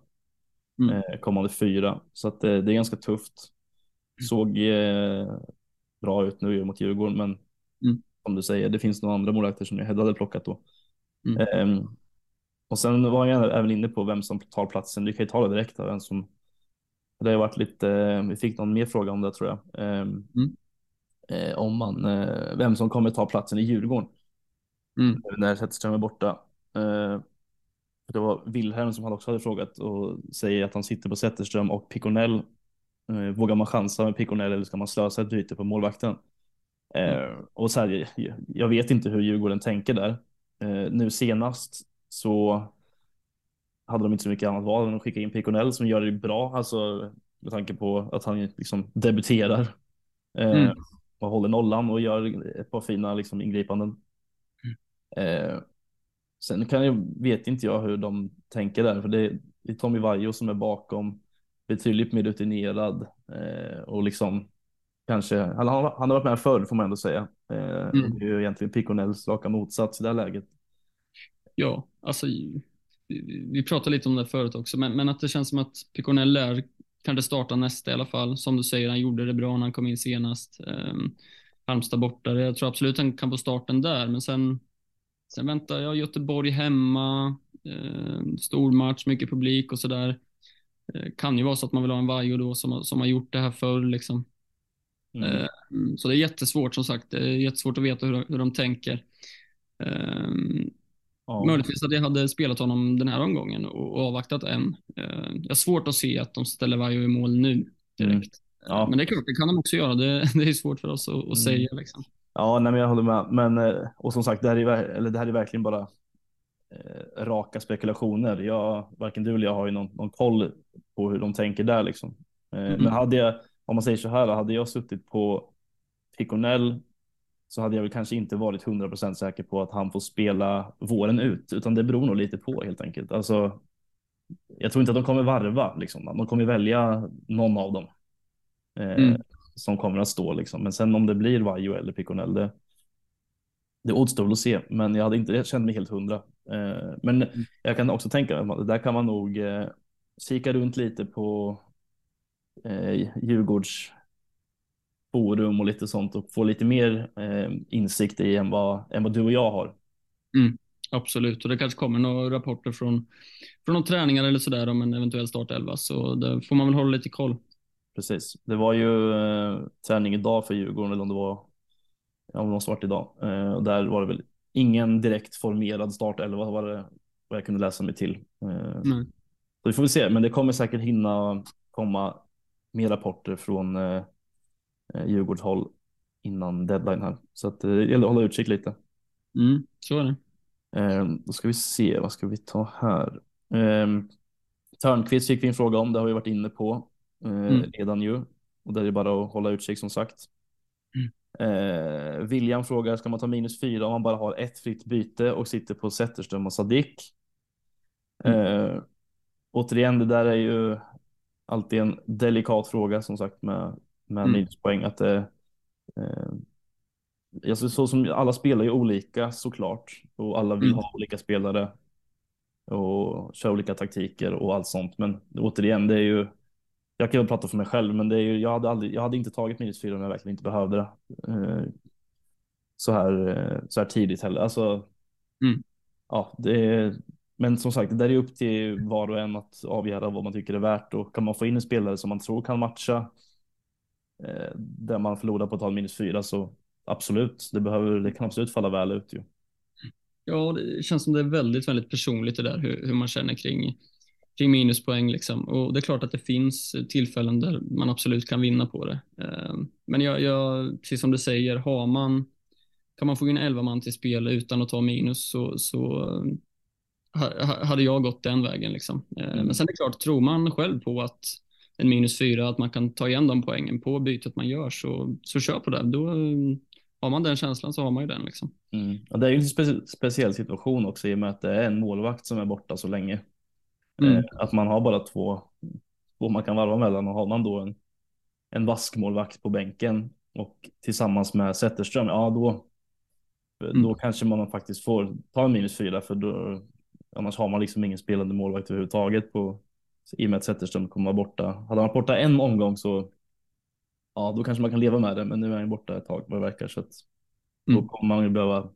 B: Mm.
A: Eh, kommande fyra. Så att eh, det är ganska tufft. Såg eh, bra ut nu mot Djurgården, men
B: Mm.
A: som du säger, det finns några andra målvakter som jag hade plockat då.
B: Mm.
A: Ehm, och sen var jag även inne på vem som tar platsen. Vi kan ju ta det direkt. Vem som, det har varit lite, eh, vi fick någon mer fråga om det tror jag. Ehm,
B: Mm.
A: eh, om man, eh, vem som kommer ta platsen i Djurgården
B: Mm.
A: när Zetterström är borta. Det var Wilhelm som han också hade frågat och säger att han sitter på Zetterström och Piconell. Vågar man chansa med Piconell eller ska man slösa ett byte på målvakten? Eh, och så här, jag, vet inte hur Djurgården tänker där. Nu senast så hade de inte så mycket annat val än att skicka in Piconell som gör det bra, alltså med tanke på att han liksom debuterar eh,
B: Mm.
A: och håller nollan och gör ett par fina liksom, ingripanden. Eh, sen kan jag, vet inte jag hur de tänker där, för det, är Tommy Vaiho som är bakom, betydligt mer rutinerad eh, och liksom kanske, han, har- han har varit med förr får man ändå säga. Eh,
B: Mm.
A: Det är ju egentligen Piconells raka motsats i det här läget.
B: Ja, alltså vi, pratade lite om det förut också, men, men att det känns som att Piconell lär kanske starta nästa i alla fall. Som du säger, han gjorde det bra när han kom in senast. Um, Halmstad borta, jag tror absolut han kan få starten där, men sen, sen väntar jag Göteborg hemma, um, stor match, mycket publik och sådär. Uh, kan ju vara så att man vill ha en Vaiho då som, som har gjort det här förr liksom.
A: Mm.
B: Så det är jättesvårt som sagt. Det är jättesvårt att veta hur, hur de tänker.
A: Ja.
B: Möjligtvis att jag hade spelat honom den här omgången och, avvaktat en. Eh, jag har svårt att se att de ställer Vaiho i mål nu direkt.
A: Mm. Ja.
B: Men det är klart, det kan de också göra. Det, det är svårt för oss att, att
A: Mm.
B: säga. Liksom.
A: Ja, nej, men jag håller med. Men, eh, och som sagt, det här är, eller det här är verkligen bara eh, raka spekulationer. Jag, varken du eller jag har ju någon, någon koll på hur de tänker där liksom. Eh,
B: Mm.
A: Men hade jag, om man säger så här, hade jag suttit på Piconell så hade jag väl kanske inte varit 100% säker på att han får spela våren ut, utan det beror nog lite på helt enkelt. Alltså, jag tror inte att de kommer varva, liksom. de kommer välja någon av dem eh,
B: Mm.
A: som kommer att stå. Liksom. Men sen om det blir Vaiho eller Piconell, det, det återstår att se. Men jag hade inte jag kände mig helt hundra. Eh, men jag kan också tänka att där kan man nog eh, kika runt lite på eh, Djurgårds forum och lite sånt och få lite mer eh, insikt i än vad, än vad du och jag har.
B: Absolut, och det kanske kommer några rapporter från, från någon träningar eller sådär om en eventuell startelva, så det får man väl hålla lite koll.
A: Precis. Det var ju eh, träning idag för Djurgården eller om det var om det var svart idag. Eh, och där var det väl ingen direkt formerad startelva var det vad jag kunde läsa mig till. Eh,
B: Nej.
A: så vi får väl se, men det kommer säkert hinna komma mer rapporter från eh, Djurgårdshåll innan deadline här. Så att, eh, det gäller att hålla utkik lite.
B: Mm, så är det.
A: Eh, då ska vi se, vad ska vi ta här? Eh, Törnqvist fick vi en fråga om, det har vi varit inne på eh,
B: Mm.
A: redan ju. Och där är det bara att hålla utkik som sagt. Eh, William frågar, ska man ta minus fyra om man bara har ett fritt byte och sitter på Zetterström och Sadik? Eh, återigen, det där är ju alltid en delikat fråga som sagt med, med
B: Mm.
A: minuspoäng. Att det, eh, alltså, så som alla spelar ju olika såklart och alla vill
B: Mm.
A: ha olika spelare och köra olika taktiker och allt sånt. Men återigen, det är ju jag kan väl prata för mig själv, men det är ju, jag, hade aldrig, jag hade inte tagit minus fyra om jag verkligen inte behövde det. Eh, så, här, eh, så här tidigt heller. Alltså,
B: Mm.
A: ja, det är, men som sagt, det där är upp till var och en att avgöra vad man tycker är värt. Och kan man få in en spelare som man tror kan matcha där man förlorar på att ta minus fyra så absolut, det, behöver, det kan absolut falla väl ut. Ju.
B: Ja, det känns som det är väldigt, väldigt personligt det där, hur, hur man känner kring, kring minuspoäng. Liksom. Och det är klart att det finns tillfällen där man absolut kan vinna på det. Eh, Men jag, jag, precis som du säger, har man, kan man få in 11 man till spel utan att ta minus så, så eh, ha- ha- hade jag gått den vägen. Liksom. Eh,
A: Mm.
B: Men sen är det klart, tror man själv på att en minus fyra, att man kan ta igen de poängen på bytet man gör, så, så kör på det. Då, eh, har man den känslan så har man ju den. Liksom.
A: Mm. Och det är ju en spe speciell situation också i och med att det är en målvakt som är borta så länge.
B: Mm.
A: Eh, att man har bara två, två man kan varva mellan och har man då en, en vaskmålvakt på bänken och tillsammans med Zetterström, ja då, då
B: Mm.
A: kanske man faktiskt får ta en minus fyra för då, annars har man liksom ingen spelande målvakt överhuvudtaget på, i och med att Zetterström kommer vara borta. Hade han varit borta en omgång så ja, då kanske man kan leva med det, men nu är han borta ett tag vad det verkar så att då
B: Mm.
A: kommer man ju behöva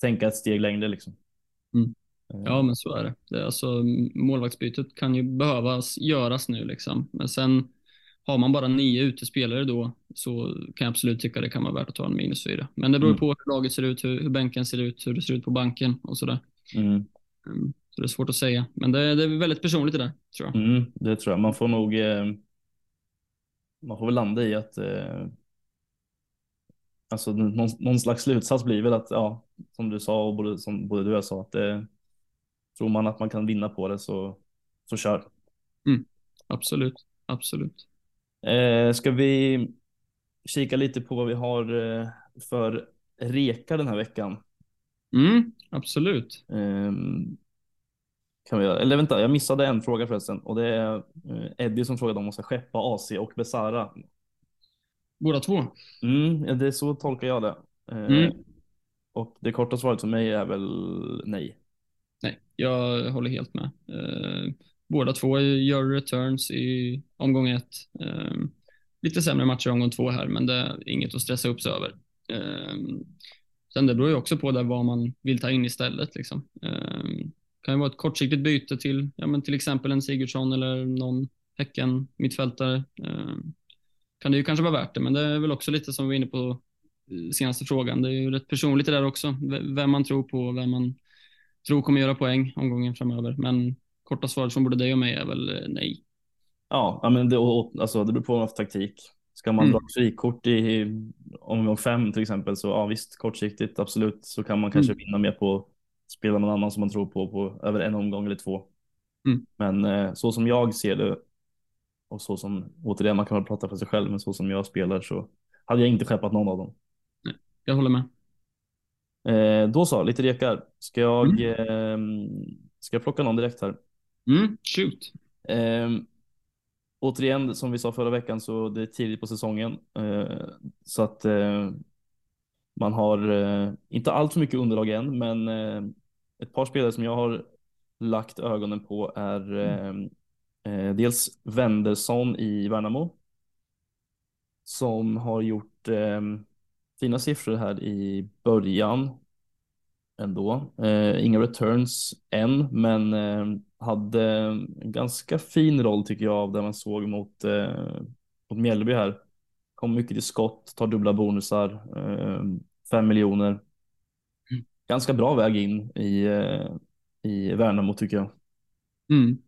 A: tänka ett steg längre liksom.
B: Mm.
A: Eh,
B: Ja, men så är det. det är alltså, målvaktsbytet kan ju behövas göras nu, liksom. men sen har man bara nio utespelare då så kan jag absolut tycka det kan vara värt att ta en minus fyra. Men det beror
A: Mm.
B: på hur laget ser ut, hur, hur bänken ser ut, hur det ser ut på banken och sådär.
A: Mm.
B: Mm, Så det är svårt att säga, men det, det är väldigt personligt det där, tror jag.
A: Mm, det tror jag. Man får nog eh, man får väl landa i att eh, alltså någon, någon slags slutsats blir väl att ja, som du sa och både, som både du och jag sa att eh, tror man att man kan vinna på det så, så kör.
B: Absolut, absolut.
A: Eh, ska vi kika lite på vad vi har eh, för reka den här veckan?
B: Mm, absolut.
A: Kan vi göra. Eller vänta, jag missade en fråga förresten och det är eh, Eddie som frågade om man ska skeppa AC och Besara.
B: Båda två.
A: Mm, det är så tolkar jag det. Eh,
B: Mm.
A: Och det korta svaret för mig är väl nej.
B: Nej, jag håller helt med. Eh, båda två gör returns i omgång ett. Lite sämre matcher i omgång två här, men det är inget att stressa upp sig över. Sen det beror ju också på där vad man vill ta in istället. Liksom. Kan ju vara ett kortsiktigt byte till, ja, men till exempel en Sigurdsson eller någon Häcken mittfältare. Eh, kan det ju kanske vara värt det, men det är väl också lite som vi var inne på eh, senaste frågan. Det är ju rätt personligt det där också, vem man tror på, vem man tror kommer göra poäng omgången framöver. Men korta svaret från både dig och mig är väl eh, nej.
A: Ja, men det, alltså, det beror på vad för taktik. Ska man mm. dra frikort i omgång fem till exempel så ja visst kortsiktigt absolut så kan man kanske mm. vinna mer på spela någon annan som man tror på på över en omgång eller två. Mm. Men eh, så som jag ser det och så som återigen man kan väl prata för sig själv men så som jag spelar så hade jag inte skeppat någon av dem.
B: Nej, jag håller med.
A: Eh, då så, lite rekar. Ska jag, mm. eh, ska jag plocka någon direkt här?
B: Mm, shoot.
A: Eh, återigen, som vi sa förra veckan, så det är tidigt på säsongen. Eh, så att eh, man har inte allt för mycket underlag än, men ett par spelare som jag har lagt ögonen på är mm. eh, dels Wendersson i Värnamo. Som har gjort eh, fina siffror här i början ändå. Eh, inga returns än, men eh, hade en ganska fin roll tycker jag av det man såg mot, eh, mot Mjällby här. Kom mycket till skott, tar dubbla bonusar, eh, fem miljoner. Ganska bra väg in i, eh, i Värnamo tycker jag.
B: Mm.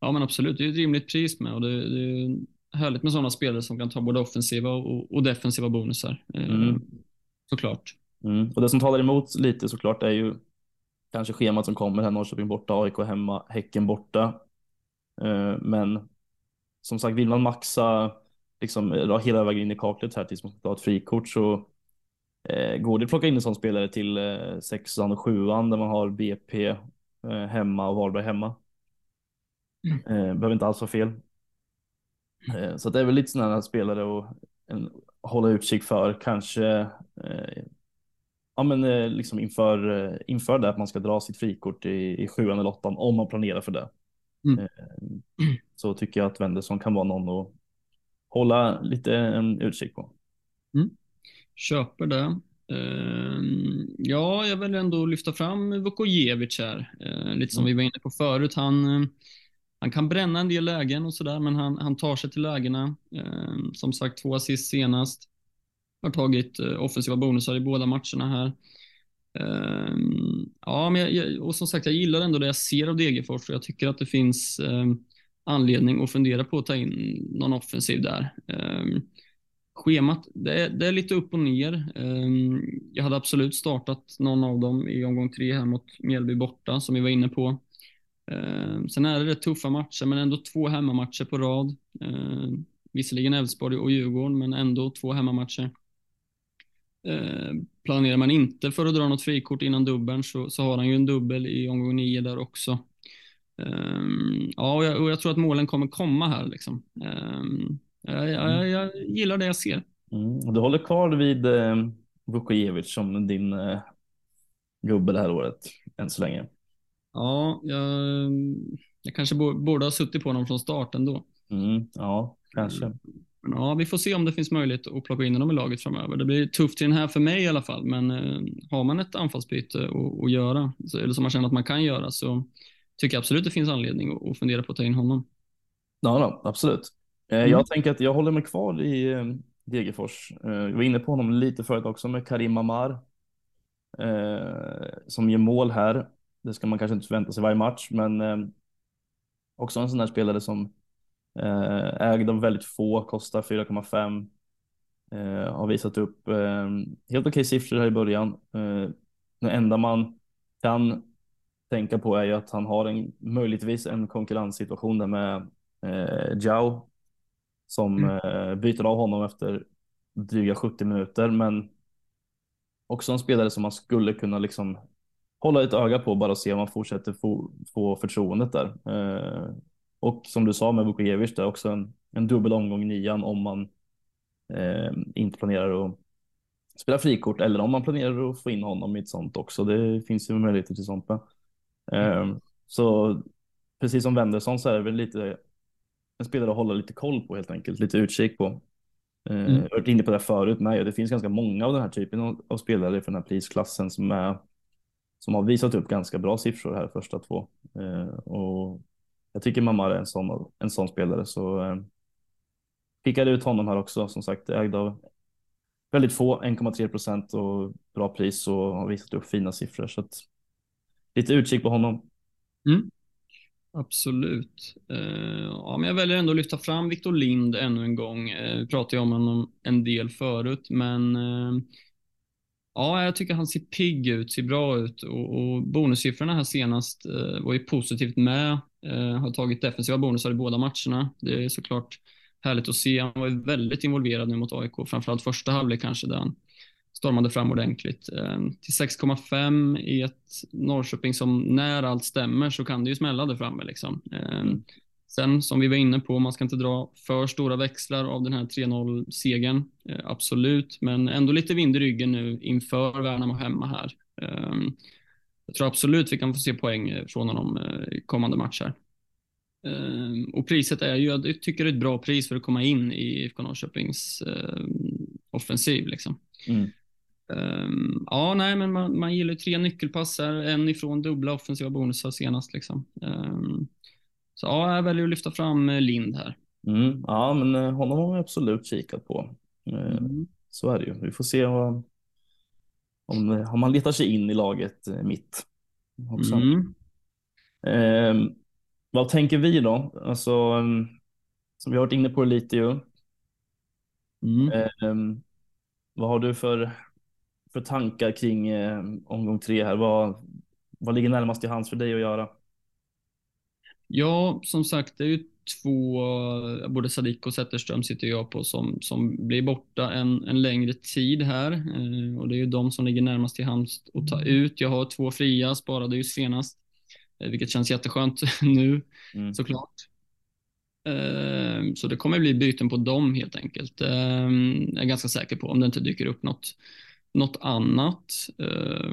B: Ja men absolut, det är ett rimligt pris med och det, det är härligt med sådana spelare som kan ta både offensiva och, och defensiva bonusar. Eh, mm. Såklart.
A: Mm. Och det som talar emot lite såklart är ju kanske schemat som kommer här, Norrköping borta, AIK hemma, Häcken borta. Eh, men som sagt, vill man maxa liksom hela vägen in i kaklet här tills man ska ta ett frikort så eh, går det att plocka in en sån spelare till eh, sexan och sjuan där man har BP eh, hemma och Varberg hemma. Mm. Eh, behöver inte alls vara fel. Eh, så det är väl lite sådana spelare att hålla utkik för, kanske ja, men eh, liksom inför, eh, inför det att man ska dra sitt frikort i, i sjuan eller åttan om man planerar för det. Mm. Eh, så tycker jag att Wendersson kan vara någon att hålla lite en utkik på.
B: Mm. Köper det. Uh, ja, jag vill ändå lyfta fram Vukojevic här. Uh, lite som mm. vi var inne på förut. Han, uh, han kan bränna en del lägen och sådär, men han, han tar sig till lägena. som sagt, två assist senast. Har tagit eh, offensiva bonusar i båda matcherna här. Ehm, ja, men jag, och som sagt, jag gillar ändå det jag ser av Degerfors och jag tycker att det finns ehm, anledning att fundera på att ta in någon offensiv där. Ehm, schemat, det är, det är, lite upp och ner. Ehm, jag hade absolut startat någon av dem i omgång tre här mot Mjällby borta, som vi var inne på. Ehm, sen är det rätt tuffa matcher, men ändå två hemmamatcher på rad. Ehm, visserligen Elfsborg och Djurgården, men ändå två hemmamatcher. Planerar man inte för att dra något frikort innan dubbeln så, så har han ju en dubbel i omgång nio där också. Um, ja, och jag, och jag, tror att målen kommer komma här. Liksom. Um, jag, jag, jag, gillar det jag ser.
A: Mm. Du håller kvar vid eh, Vukojevic som din eh, gubbe det här året, än så länge.
B: Ja, jag, jag kanske borde ha suttit på honom från starten då.
A: Mm, ja, kanske. Mm.
B: Men ja, vi får se om det finns möjlighet att plocka in honom i laget framöver. Det blir tufft i den här för mig i alla fall, men eh, har man ett anfallsbyte att göra, så, eller som man känner att man kan göra, så tycker jag absolut det finns anledning att, att fundera på att ta in honom.
A: Ja, då, absolut. Eh, mm. Jag tänker att jag håller mig kvar i eh, Degerfors. Eh, jag var inne på honom lite förut också med Karim Amar som gör mål här. Det ska man kanske inte förvänta sig varje match, men också en sån där spelare som ägd av väldigt få, kostar 4,5. Eh, har visat upp eh, helt okej siffror här i början. Det enda man kan tänka på är ju att han har en, möjligtvis en konkurrenssituation där med eh, Jao som mm. eh, byter av honom efter dryga 70 minuter. Men också en spelare som man skulle kunna liksom hålla ett öga på bara se om man fortsätter få, få förtroendet där. Eh, och som du sa med Vukojevic, det är också en, en dubbel omgång nian om man eh, inte planerar att spela frikort eller om man planerar att få in honom i ett sånt också. Det finns ju möjligheter till sånt. Eh, så precis som Wendersson så är det väl lite en spelare att hålla lite koll på helt enkelt, lite utkik på. Eh, mm. Jag har varit inne på det förut, nej, det finns ganska många av den här typen av, spelare för den här prisklassen som är som har visat upp ganska bra siffror här första två. Eh, och jag tycker Mamma är en sån, en sån spelare så eh, pickade ut honom här också. Som sagt, ägd av väldigt få, 1,3 procent och bra pris och har visat upp fina siffror. Så att lite utkik på honom.
B: Mm. Absolut. Eh, ja, men jag väljer ändå att lyfta fram Viktor Lind ännu en gång. Eh, vi pratade ju om honom en del förut, men eh, ja, jag tycker han ser pigg ut, ser bra ut och, och bonussiffrorna här senast var ju positivt med. har tagit defensiva bonusar i båda matcherna. Det är såklart härligt att se. Han var ju väldigt involverad nu mot AIK, framförallt första halvlek kanske där han stormade fram ordentligt. Eh, till 6,5 i ett Norrköping som när allt stämmer så kan det ju smälla där framme. Liksom. Eh, sen som vi var inne på, man ska inte dra för stora växlar av den här 3-0-segern. Eh, absolut, men ändå lite vind i ryggen nu inför Värnamo hemma här. Jag tror absolut vi kan få se poäng från honom i kommande matcher. Och priset är ju, jag tycker det är ett bra pris för att komma in i IFK Norrköpings offensiv. Liksom. Mm. Um, ja, nej, men man, man gillar tre nyckelpassar, en ifrån dubbla offensiva bonusar senast. Liksom. Um, så ja, jag väljer att lyfta fram eh, Lind här.
A: Mm, ja, men eh, honom har vi absolut kikat på. Uh, mm. Så är det ju. Vi får se vad, om, om man letar sig in i laget mitt. Mm. Um, vad tänker vi då? Alltså, som vi har varit inne på lite ju. Mm. vad har du för för tankar kring eh, omgång tre här? Vad, vad ligger närmast till hands för dig att göra?
B: Ja, som sagt, det är ju två, både Sadik och Zetterström sitter jag på som, som blir borta en, en längre tid här. Eh, och det är ju de som ligger närmast till hands att ta ut. Jag har två fria, sparade ju senast, eh, vilket känns jätteskönt nu mm. såklart. Eh, så det kommer bli byten på dem helt enkelt. Eh, jag är ganska säker på om det inte dyker upp något något annat. Eh,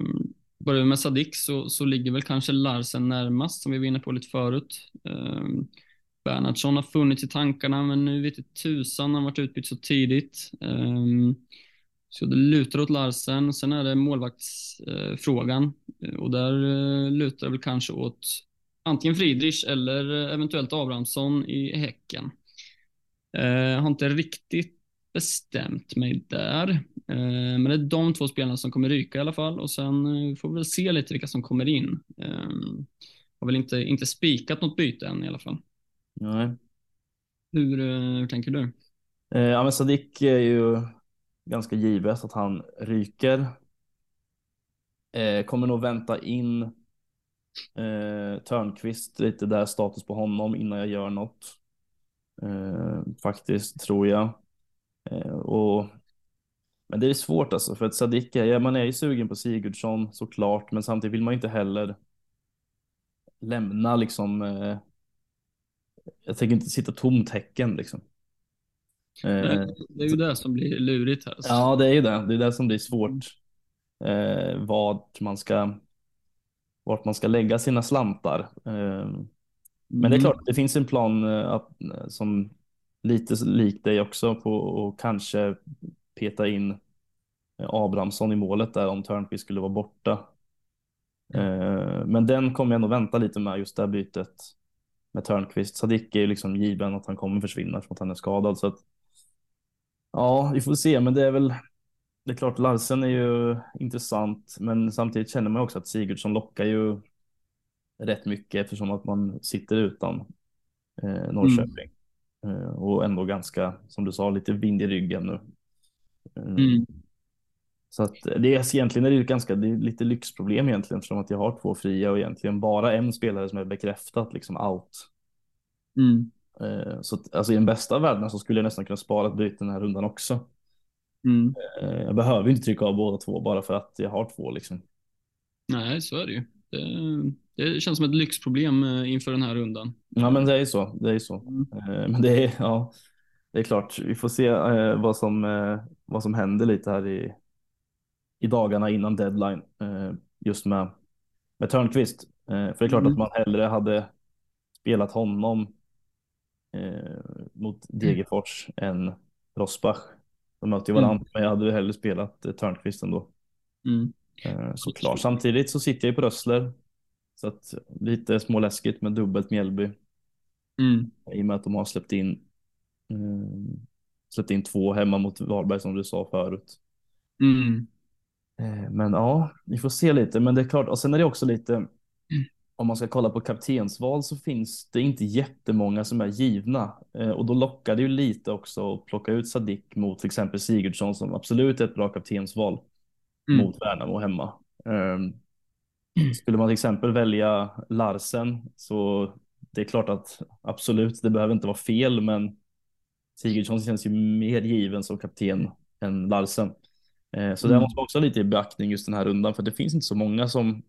B: börjar vi med Sadik så, så ligger väl kanske Larsen närmast som vi var inne på lite förut. Eh, Bernhardsson har funnits i tankarna men nu vet inte tusan han varit utbytt så tidigt. Eh, så det lutar åt Larsen. Sen är det målvaktsfrågan eh, och där eh, lutar det väl kanske åt antingen Friedrich eller eh, eventuellt Abrahamsson i Häcken. Eh, har inte riktigt bestämt mig där. Eh, men det är de två spelarna som kommer ryka i alla fall och sen eh, får vi väl se lite vilka som kommer in. Eh, har väl inte, inte spikat något byte än i alla fall.
A: Nej.
B: Hur, hur tänker du?
A: Ja, men Sadik är ju ganska givet att han ryker. Kommer nog vänta in eh, Törnqvist lite där status på honom innan jag gör något. Eh, faktiskt tror jag. Eh, och, men det är svårt alltså, för att Sadika, ja, man är ju sugen på Sigurdsson såklart, men samtidigt vill man inte heller lämna liksom. Eh, jag tänker inte sitta tomt häcken liksom.
B: Eh, det är ju det som blir lurigt här. Alltså.
A: Ja, det är ju det. Det är det som blir svårt. Eh, vart man ska vart man ska lägga sina slantar. Eh, men det är mm. klart, det finns en plan eh, att, som lite lik dig också på att kanske peta in Abrahamsson i målet där om Törnqvist skulle vara borta. Mm. Men den kommer jag nog vänta lite med just det här bytet med Törnqvist. Sadik är ju liksom given att han kommer försvinna för att han är skadad så att ja, vi får se, men det är väl det är klart Larsen är ju intressant, men samtidigt känner man också att Sigurdsson lockar ju rätt mycket eftersom att man sitter utan eh, Norrköping. Mm. Eh, och ändå ganska, som du sa, lite vind i ryggen nu. Eh, mm. Så att det är egentligen är det ganska, det är lite lyxproblem egentligen eftersom att jag har två fria och egentligen bara en spelare som är bekräftat liksom out. Mm. Eh, så att, alltså i den bästa av världen så skulle jag nästan kunna spara ett byte den här rundan också. Mm. Jag behöver inte trycka av båda två bara för att jag har två liksom.
B: Nej, så är det ju. Det, det känns som ett lyxproblem eh, inför den här rundan.
A: Ja, men det är ju så. Det är så. Mm. Eh, men det är, ja, det är klart, vi får se eh, vad, som, vad som händer lite här i, i dagarna innan deadline. Just med, med Törnqvist. För det är klart mm. att man hellre hade spelat honom mot Degerfors mm. än Rosbach. De möter ju varandra, mm. men jag hade hellre spelat Törnqvist ändå. Mm. Såklart. Samtidigt så sitter jag på Rössler så att lite småläskigt med dubbelt Mjällby. Mm. I och med att de har släppt in eh, släppt in två hemma mot Varberg som du sa förut. Mm. Eh, men ja, vi får se lite. Men det är klart, och sen är det också lite om man ska kolla på kaptensval så finns det inte jättemånga som är givna eh, och då lockar det ju lite också att plocka ut Sadik mot till exempel Sigurdsson som absolut är ett bra kaptensval mm. mot Värnamo hemma. Um, skulle man till exempel välja Larsen så det är klart att absolut, det behöver inte vara fel, men Sigurdsson känns ju mer given som kapten än Larsen. Eh, så mm. det måste man också ha lite i beaktning just den här rundan, för det finns inte så många som,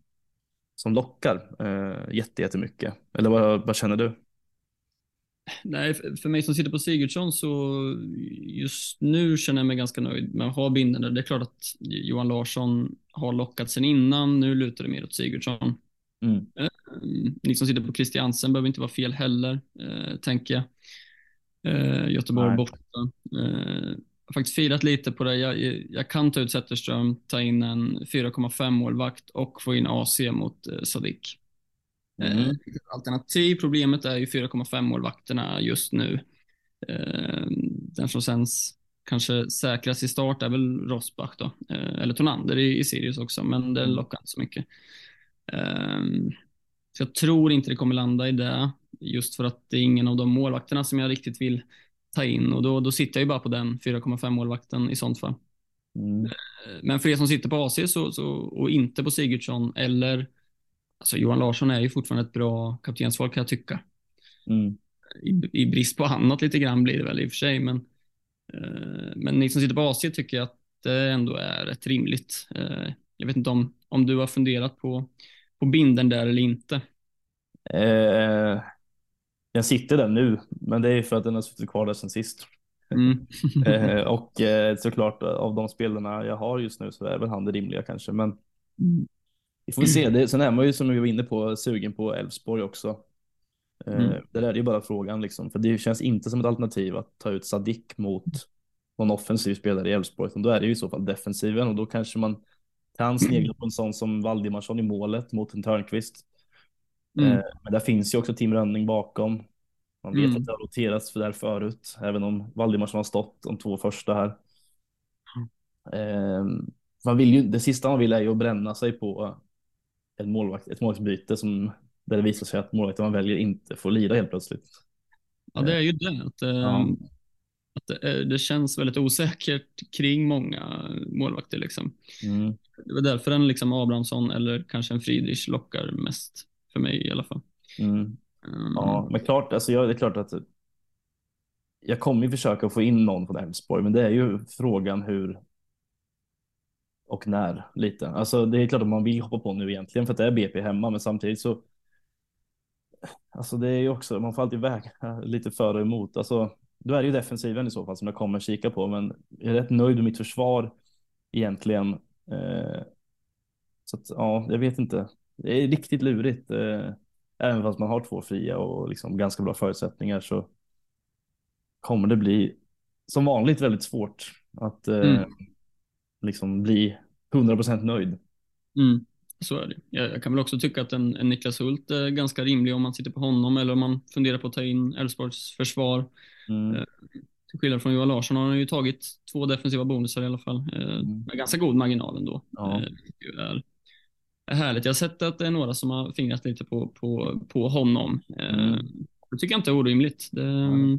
A: som lockar eh, jättemycket. Eller vad, vad känner du?
B: Nej, för mig som sitter på Sigurdsson så just nu känner jag mig ganska nöjd med att ha binden. Det är klart att Johan Larsson har lockat sen innan. Nu lutar det mer åt Sigurdsson. Mm. Eh, ni som sitter på Christiansen behöver inte vara fel heller, eh, tänker jag. Eh, Göteborg Nej. borta. Jag har faktiskt firat lite på det. Jag, jag kan ta ut Zetterström, ta in en 4,5 målvakt och få in AC mot Sadik. Eh, mm. Alternativ, problemet är ju 4,5 målvakterna just nu. Eh, den som känns kanske säkrast i start är väl Rosbach då, eh, eller Tonander i, i Sirius också, men det mm. lockar inte så mycket. Så jag tror inte det kommer landa i det, just för att det är ingen av de målvakterna som jag riktigt vill ta in och då, då sitter jag ju bara på den 4,5 målvakten i sånt fall. Mm. Men för er som sitter på AC så, så, och inte på Sigurdsson eller Alltså Johan Larsson är ju fortfarande ett bra kaptensval kan jag tycka. Mm. I, I, brist på annat lite grann blir det väl i och för sig, men, eh, men ni som sitter på AC tycker jag att det ändå är rätt rimligt. Eh, jag vet inte om, om du har funderat på, på binden där eller inte.
A: Eh, jag sitter där nu, men det är för att den har suttit kvar där sedan sist. Mm. eh, och eh, såklart av de spelarna jag har just nu så är väl han det rimliga kanske, men mm. Vi får se. Det, sen är man ju som vi var inne på sugen på Elfsborg också. Eh, mm. Det där är ju bara frågan liksom, för det känns inte som ett alternativ att ta ut Sadik mot någon offensiv spelare i Elfsborg, då är det ju i så fall defensiven och då kanske man kan snegla på en sån som Valdimarsson i målet mot en Törnqvist. Mm. Eh, men där finns ju också Tim Rönning bakom. Man vet mm. att det har roterats för där förut, även om Valdimarsson har stått de två första här. Mm. Man vill ju, det sista man vill är ju att bränna sig på ett, målvakt, ett målvaktsbyte som där det visar sig att målvakten man väljer inte får lida helt plötsligt.
B: Ja, det är ju det. Att, ja. att det, det, känns väldigt osäkert kring många målvakter. Liksom. Mm. Det var därför en liksom Abrahamsson eller kanske en Friedrich lockar mest för mig i alla fall.
A: Mm. Um, ja, men klart, alltså jag, det är klart att jag kommer ju försöka få in någon från Elfsborg, men det är ju frågan hur och när lite. Alltså det är klart att man vill hoppa på nu egentligen för att det är BP hemma, men samtidigt så. Alltså det är ju också, man får alltid väga lite för och emot. Alltså då är det ju defensiven i så fall som jag kommer kika på, men jag är rätt nöjd med mitt försvar egentligen. Eh, så att, ja, jag vet inte. Det är riktigt lurigt. Eh, även fast man har två fria och liksom ganska bra förutsättningar så kommer det bli som vanligt väldigt svårt att eh, mm liksom bli 100% nöjd.
B: Mm, så är det. Jag, jag, kan väl också tycka att en, en, Niklas Hult är ganska rimlig om man sitter på honom eller om man funderar på att ta in Elfsborgs försvar. Mm. Eh, till skillnad från Johan Larsson har han ju tagit två defensiva bonusar i alla fall. Eh, mm. Med ganska god marginal ändå. Ja. Eh, är, är härligt. Jag har sett att det är några som har fingrat lite på, på, på honom. Eh, mm. Det tycker jag inte är orimligt. Det, mm.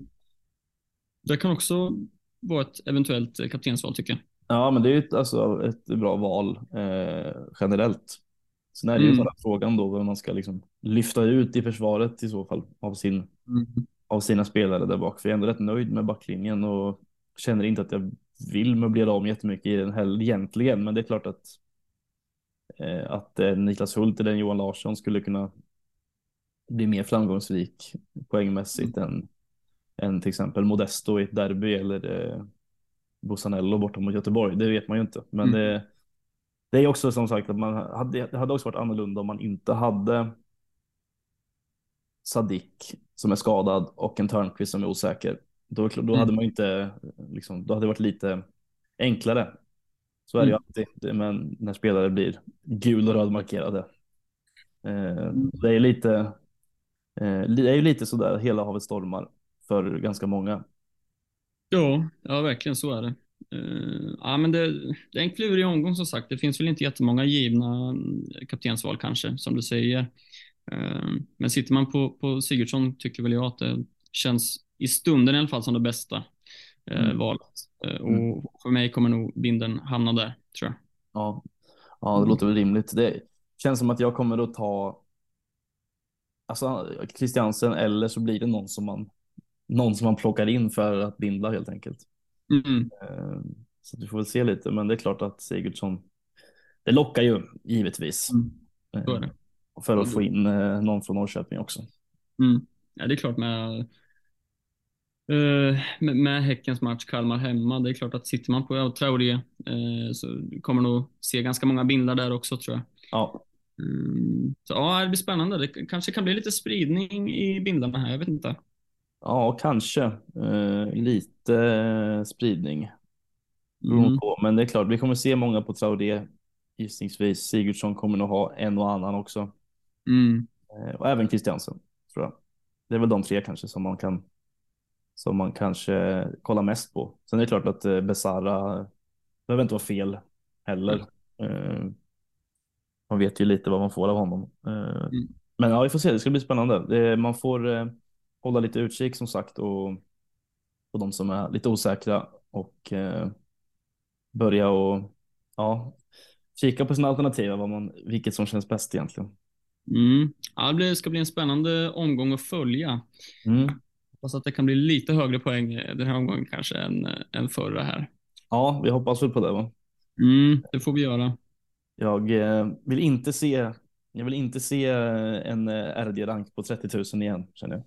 B: det kan också vara ett eventuellt kaptensval tycker jag.
A: Ja, men det är ju ett, alltså, ett bra val eh, generellt. Sen är det mm. ju bara frågan då vad man ska liksom lyfta ut i försvaret i så fall av, sin, mm. av sina spelare där bak. För jag är ändå rätt nöjd med backlinjen och känner inte att jag vill möblera om jättemycket i den heller egentligen. Men det är klart att, eh, att eh, Niklas Hult eller Johan Larsson skulle kunna bli mer framgångsrik poängmässigt mm. än, än till exempel Modesto i ett derby eller Busanello borta mot Göteborg. Det vet man ju inte, men mm. det, det är också som sagt att man hade, det hade också varit annorlunda om man inte hade Sadik som är skadad och en Törnqvist som är osäker. Då, då mm. hade man inte, liksom, då hade det varit lite enklare. Så är det ju mm. alltid, men när spelare blir gul och röd markerade. Eh, det är lite, eh, det är ju lite sådär hela havet stormar för ganska många.
B: Ja, ja verkligen så är det. Uh, ja, men det, det, är en klurig omgång som sagt. Det finns väl inte jättemånga givna kaptensval kanske, som du säger. Eh, men sitter man på, på Sigurdsson tycker väl jag att det känns i stunden i alla fall som det bästa eh,
A: Mm.
B: valet. Eh,
A: Mm.
B: och för mig kommer nog binden hamna där, tror jag.
A: Ja, ja det låter väl rimligt. Det känns som att jag kommer att ta alltså, Christiansen eller så blir det någon som man någon som man plockar in för att bindla helt enkelt.
B: Mm.
A: Eh, Så vi får väl se lite, men det är klart att Sigurdsson, det lockar ju givetvis
B: Mm.
A: eh, för att få in eh, någon från Norrköping också.
B: Mm. Ja, det är klart med, med, med Häckens match Kalmar hemma. Det är klart att sitter man på Traoré så kommer nog se ganska många bindlar där också tror jag.
A: Ja,
B: Mm. Så ja, det blir spännande. Det kanske kan bli lite spridning i bindlarna här. Jag vet inte.
A: Ja kanske eh, lite eh, spridning.
B: Mm.
A: på, men det är klart, vi kommer se många på Traoré gissningsvis. Sigurdsson kommer nog ha en och annan också.
B: Mm.
A: Eh, och även Christiansen, tror jag. Det är väl de tre kanske som man kan som man kanske kollar mest på. Sen är det klart att eh, Besara behöver inte vara fel heller. Eh, man vet ju lite vad man får av honom. Eh,
B: Mm.
A: Men ja, vi får se. Det ska bli spännande. Man får eh, hålla lite utkik som sagt och på de som är lite osäkra och eh, börja och ja, kika på sina alternativ, vad man, vilket som känns bäst egentligen.
B: Mm. Ja, det ska bli en spännande omgång att följa.
A: Mm.
B: Hoppas att det kan bli lite högre poäng den här omgången kanske än, än förra här.
A: Ja, vi hoppas väl på det. Va?
B: Mm, det får vi göra.
A: Jag eh, vill inte se. Jag vill inte se eh, en eh, RD-rank på 30 000 igen känner jag.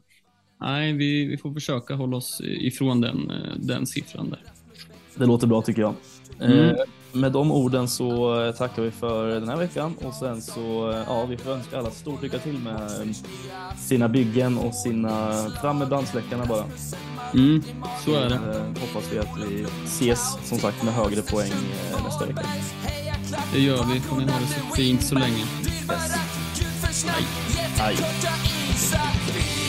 B: Nej, vi, vi får försöka hålla oss ifrån den, eh, den siffran där.
A: Det låter bra tycker jag.
B: Mm.
A: Eh, med de orden så eh, tackar vi för den här veckan och sen så eh, ja, vi får önska alla stort lycka till med sina byggen och sina fram med brandsläckarna bara.
B: Mm, så är det.
A: Eh, hoppas vi att vi ses som sagt med högre poäng eh, nästa vecka.
B: Det gör vi. Får ni ha det så fint så länge.
A: Yes. Hej.
C: AIK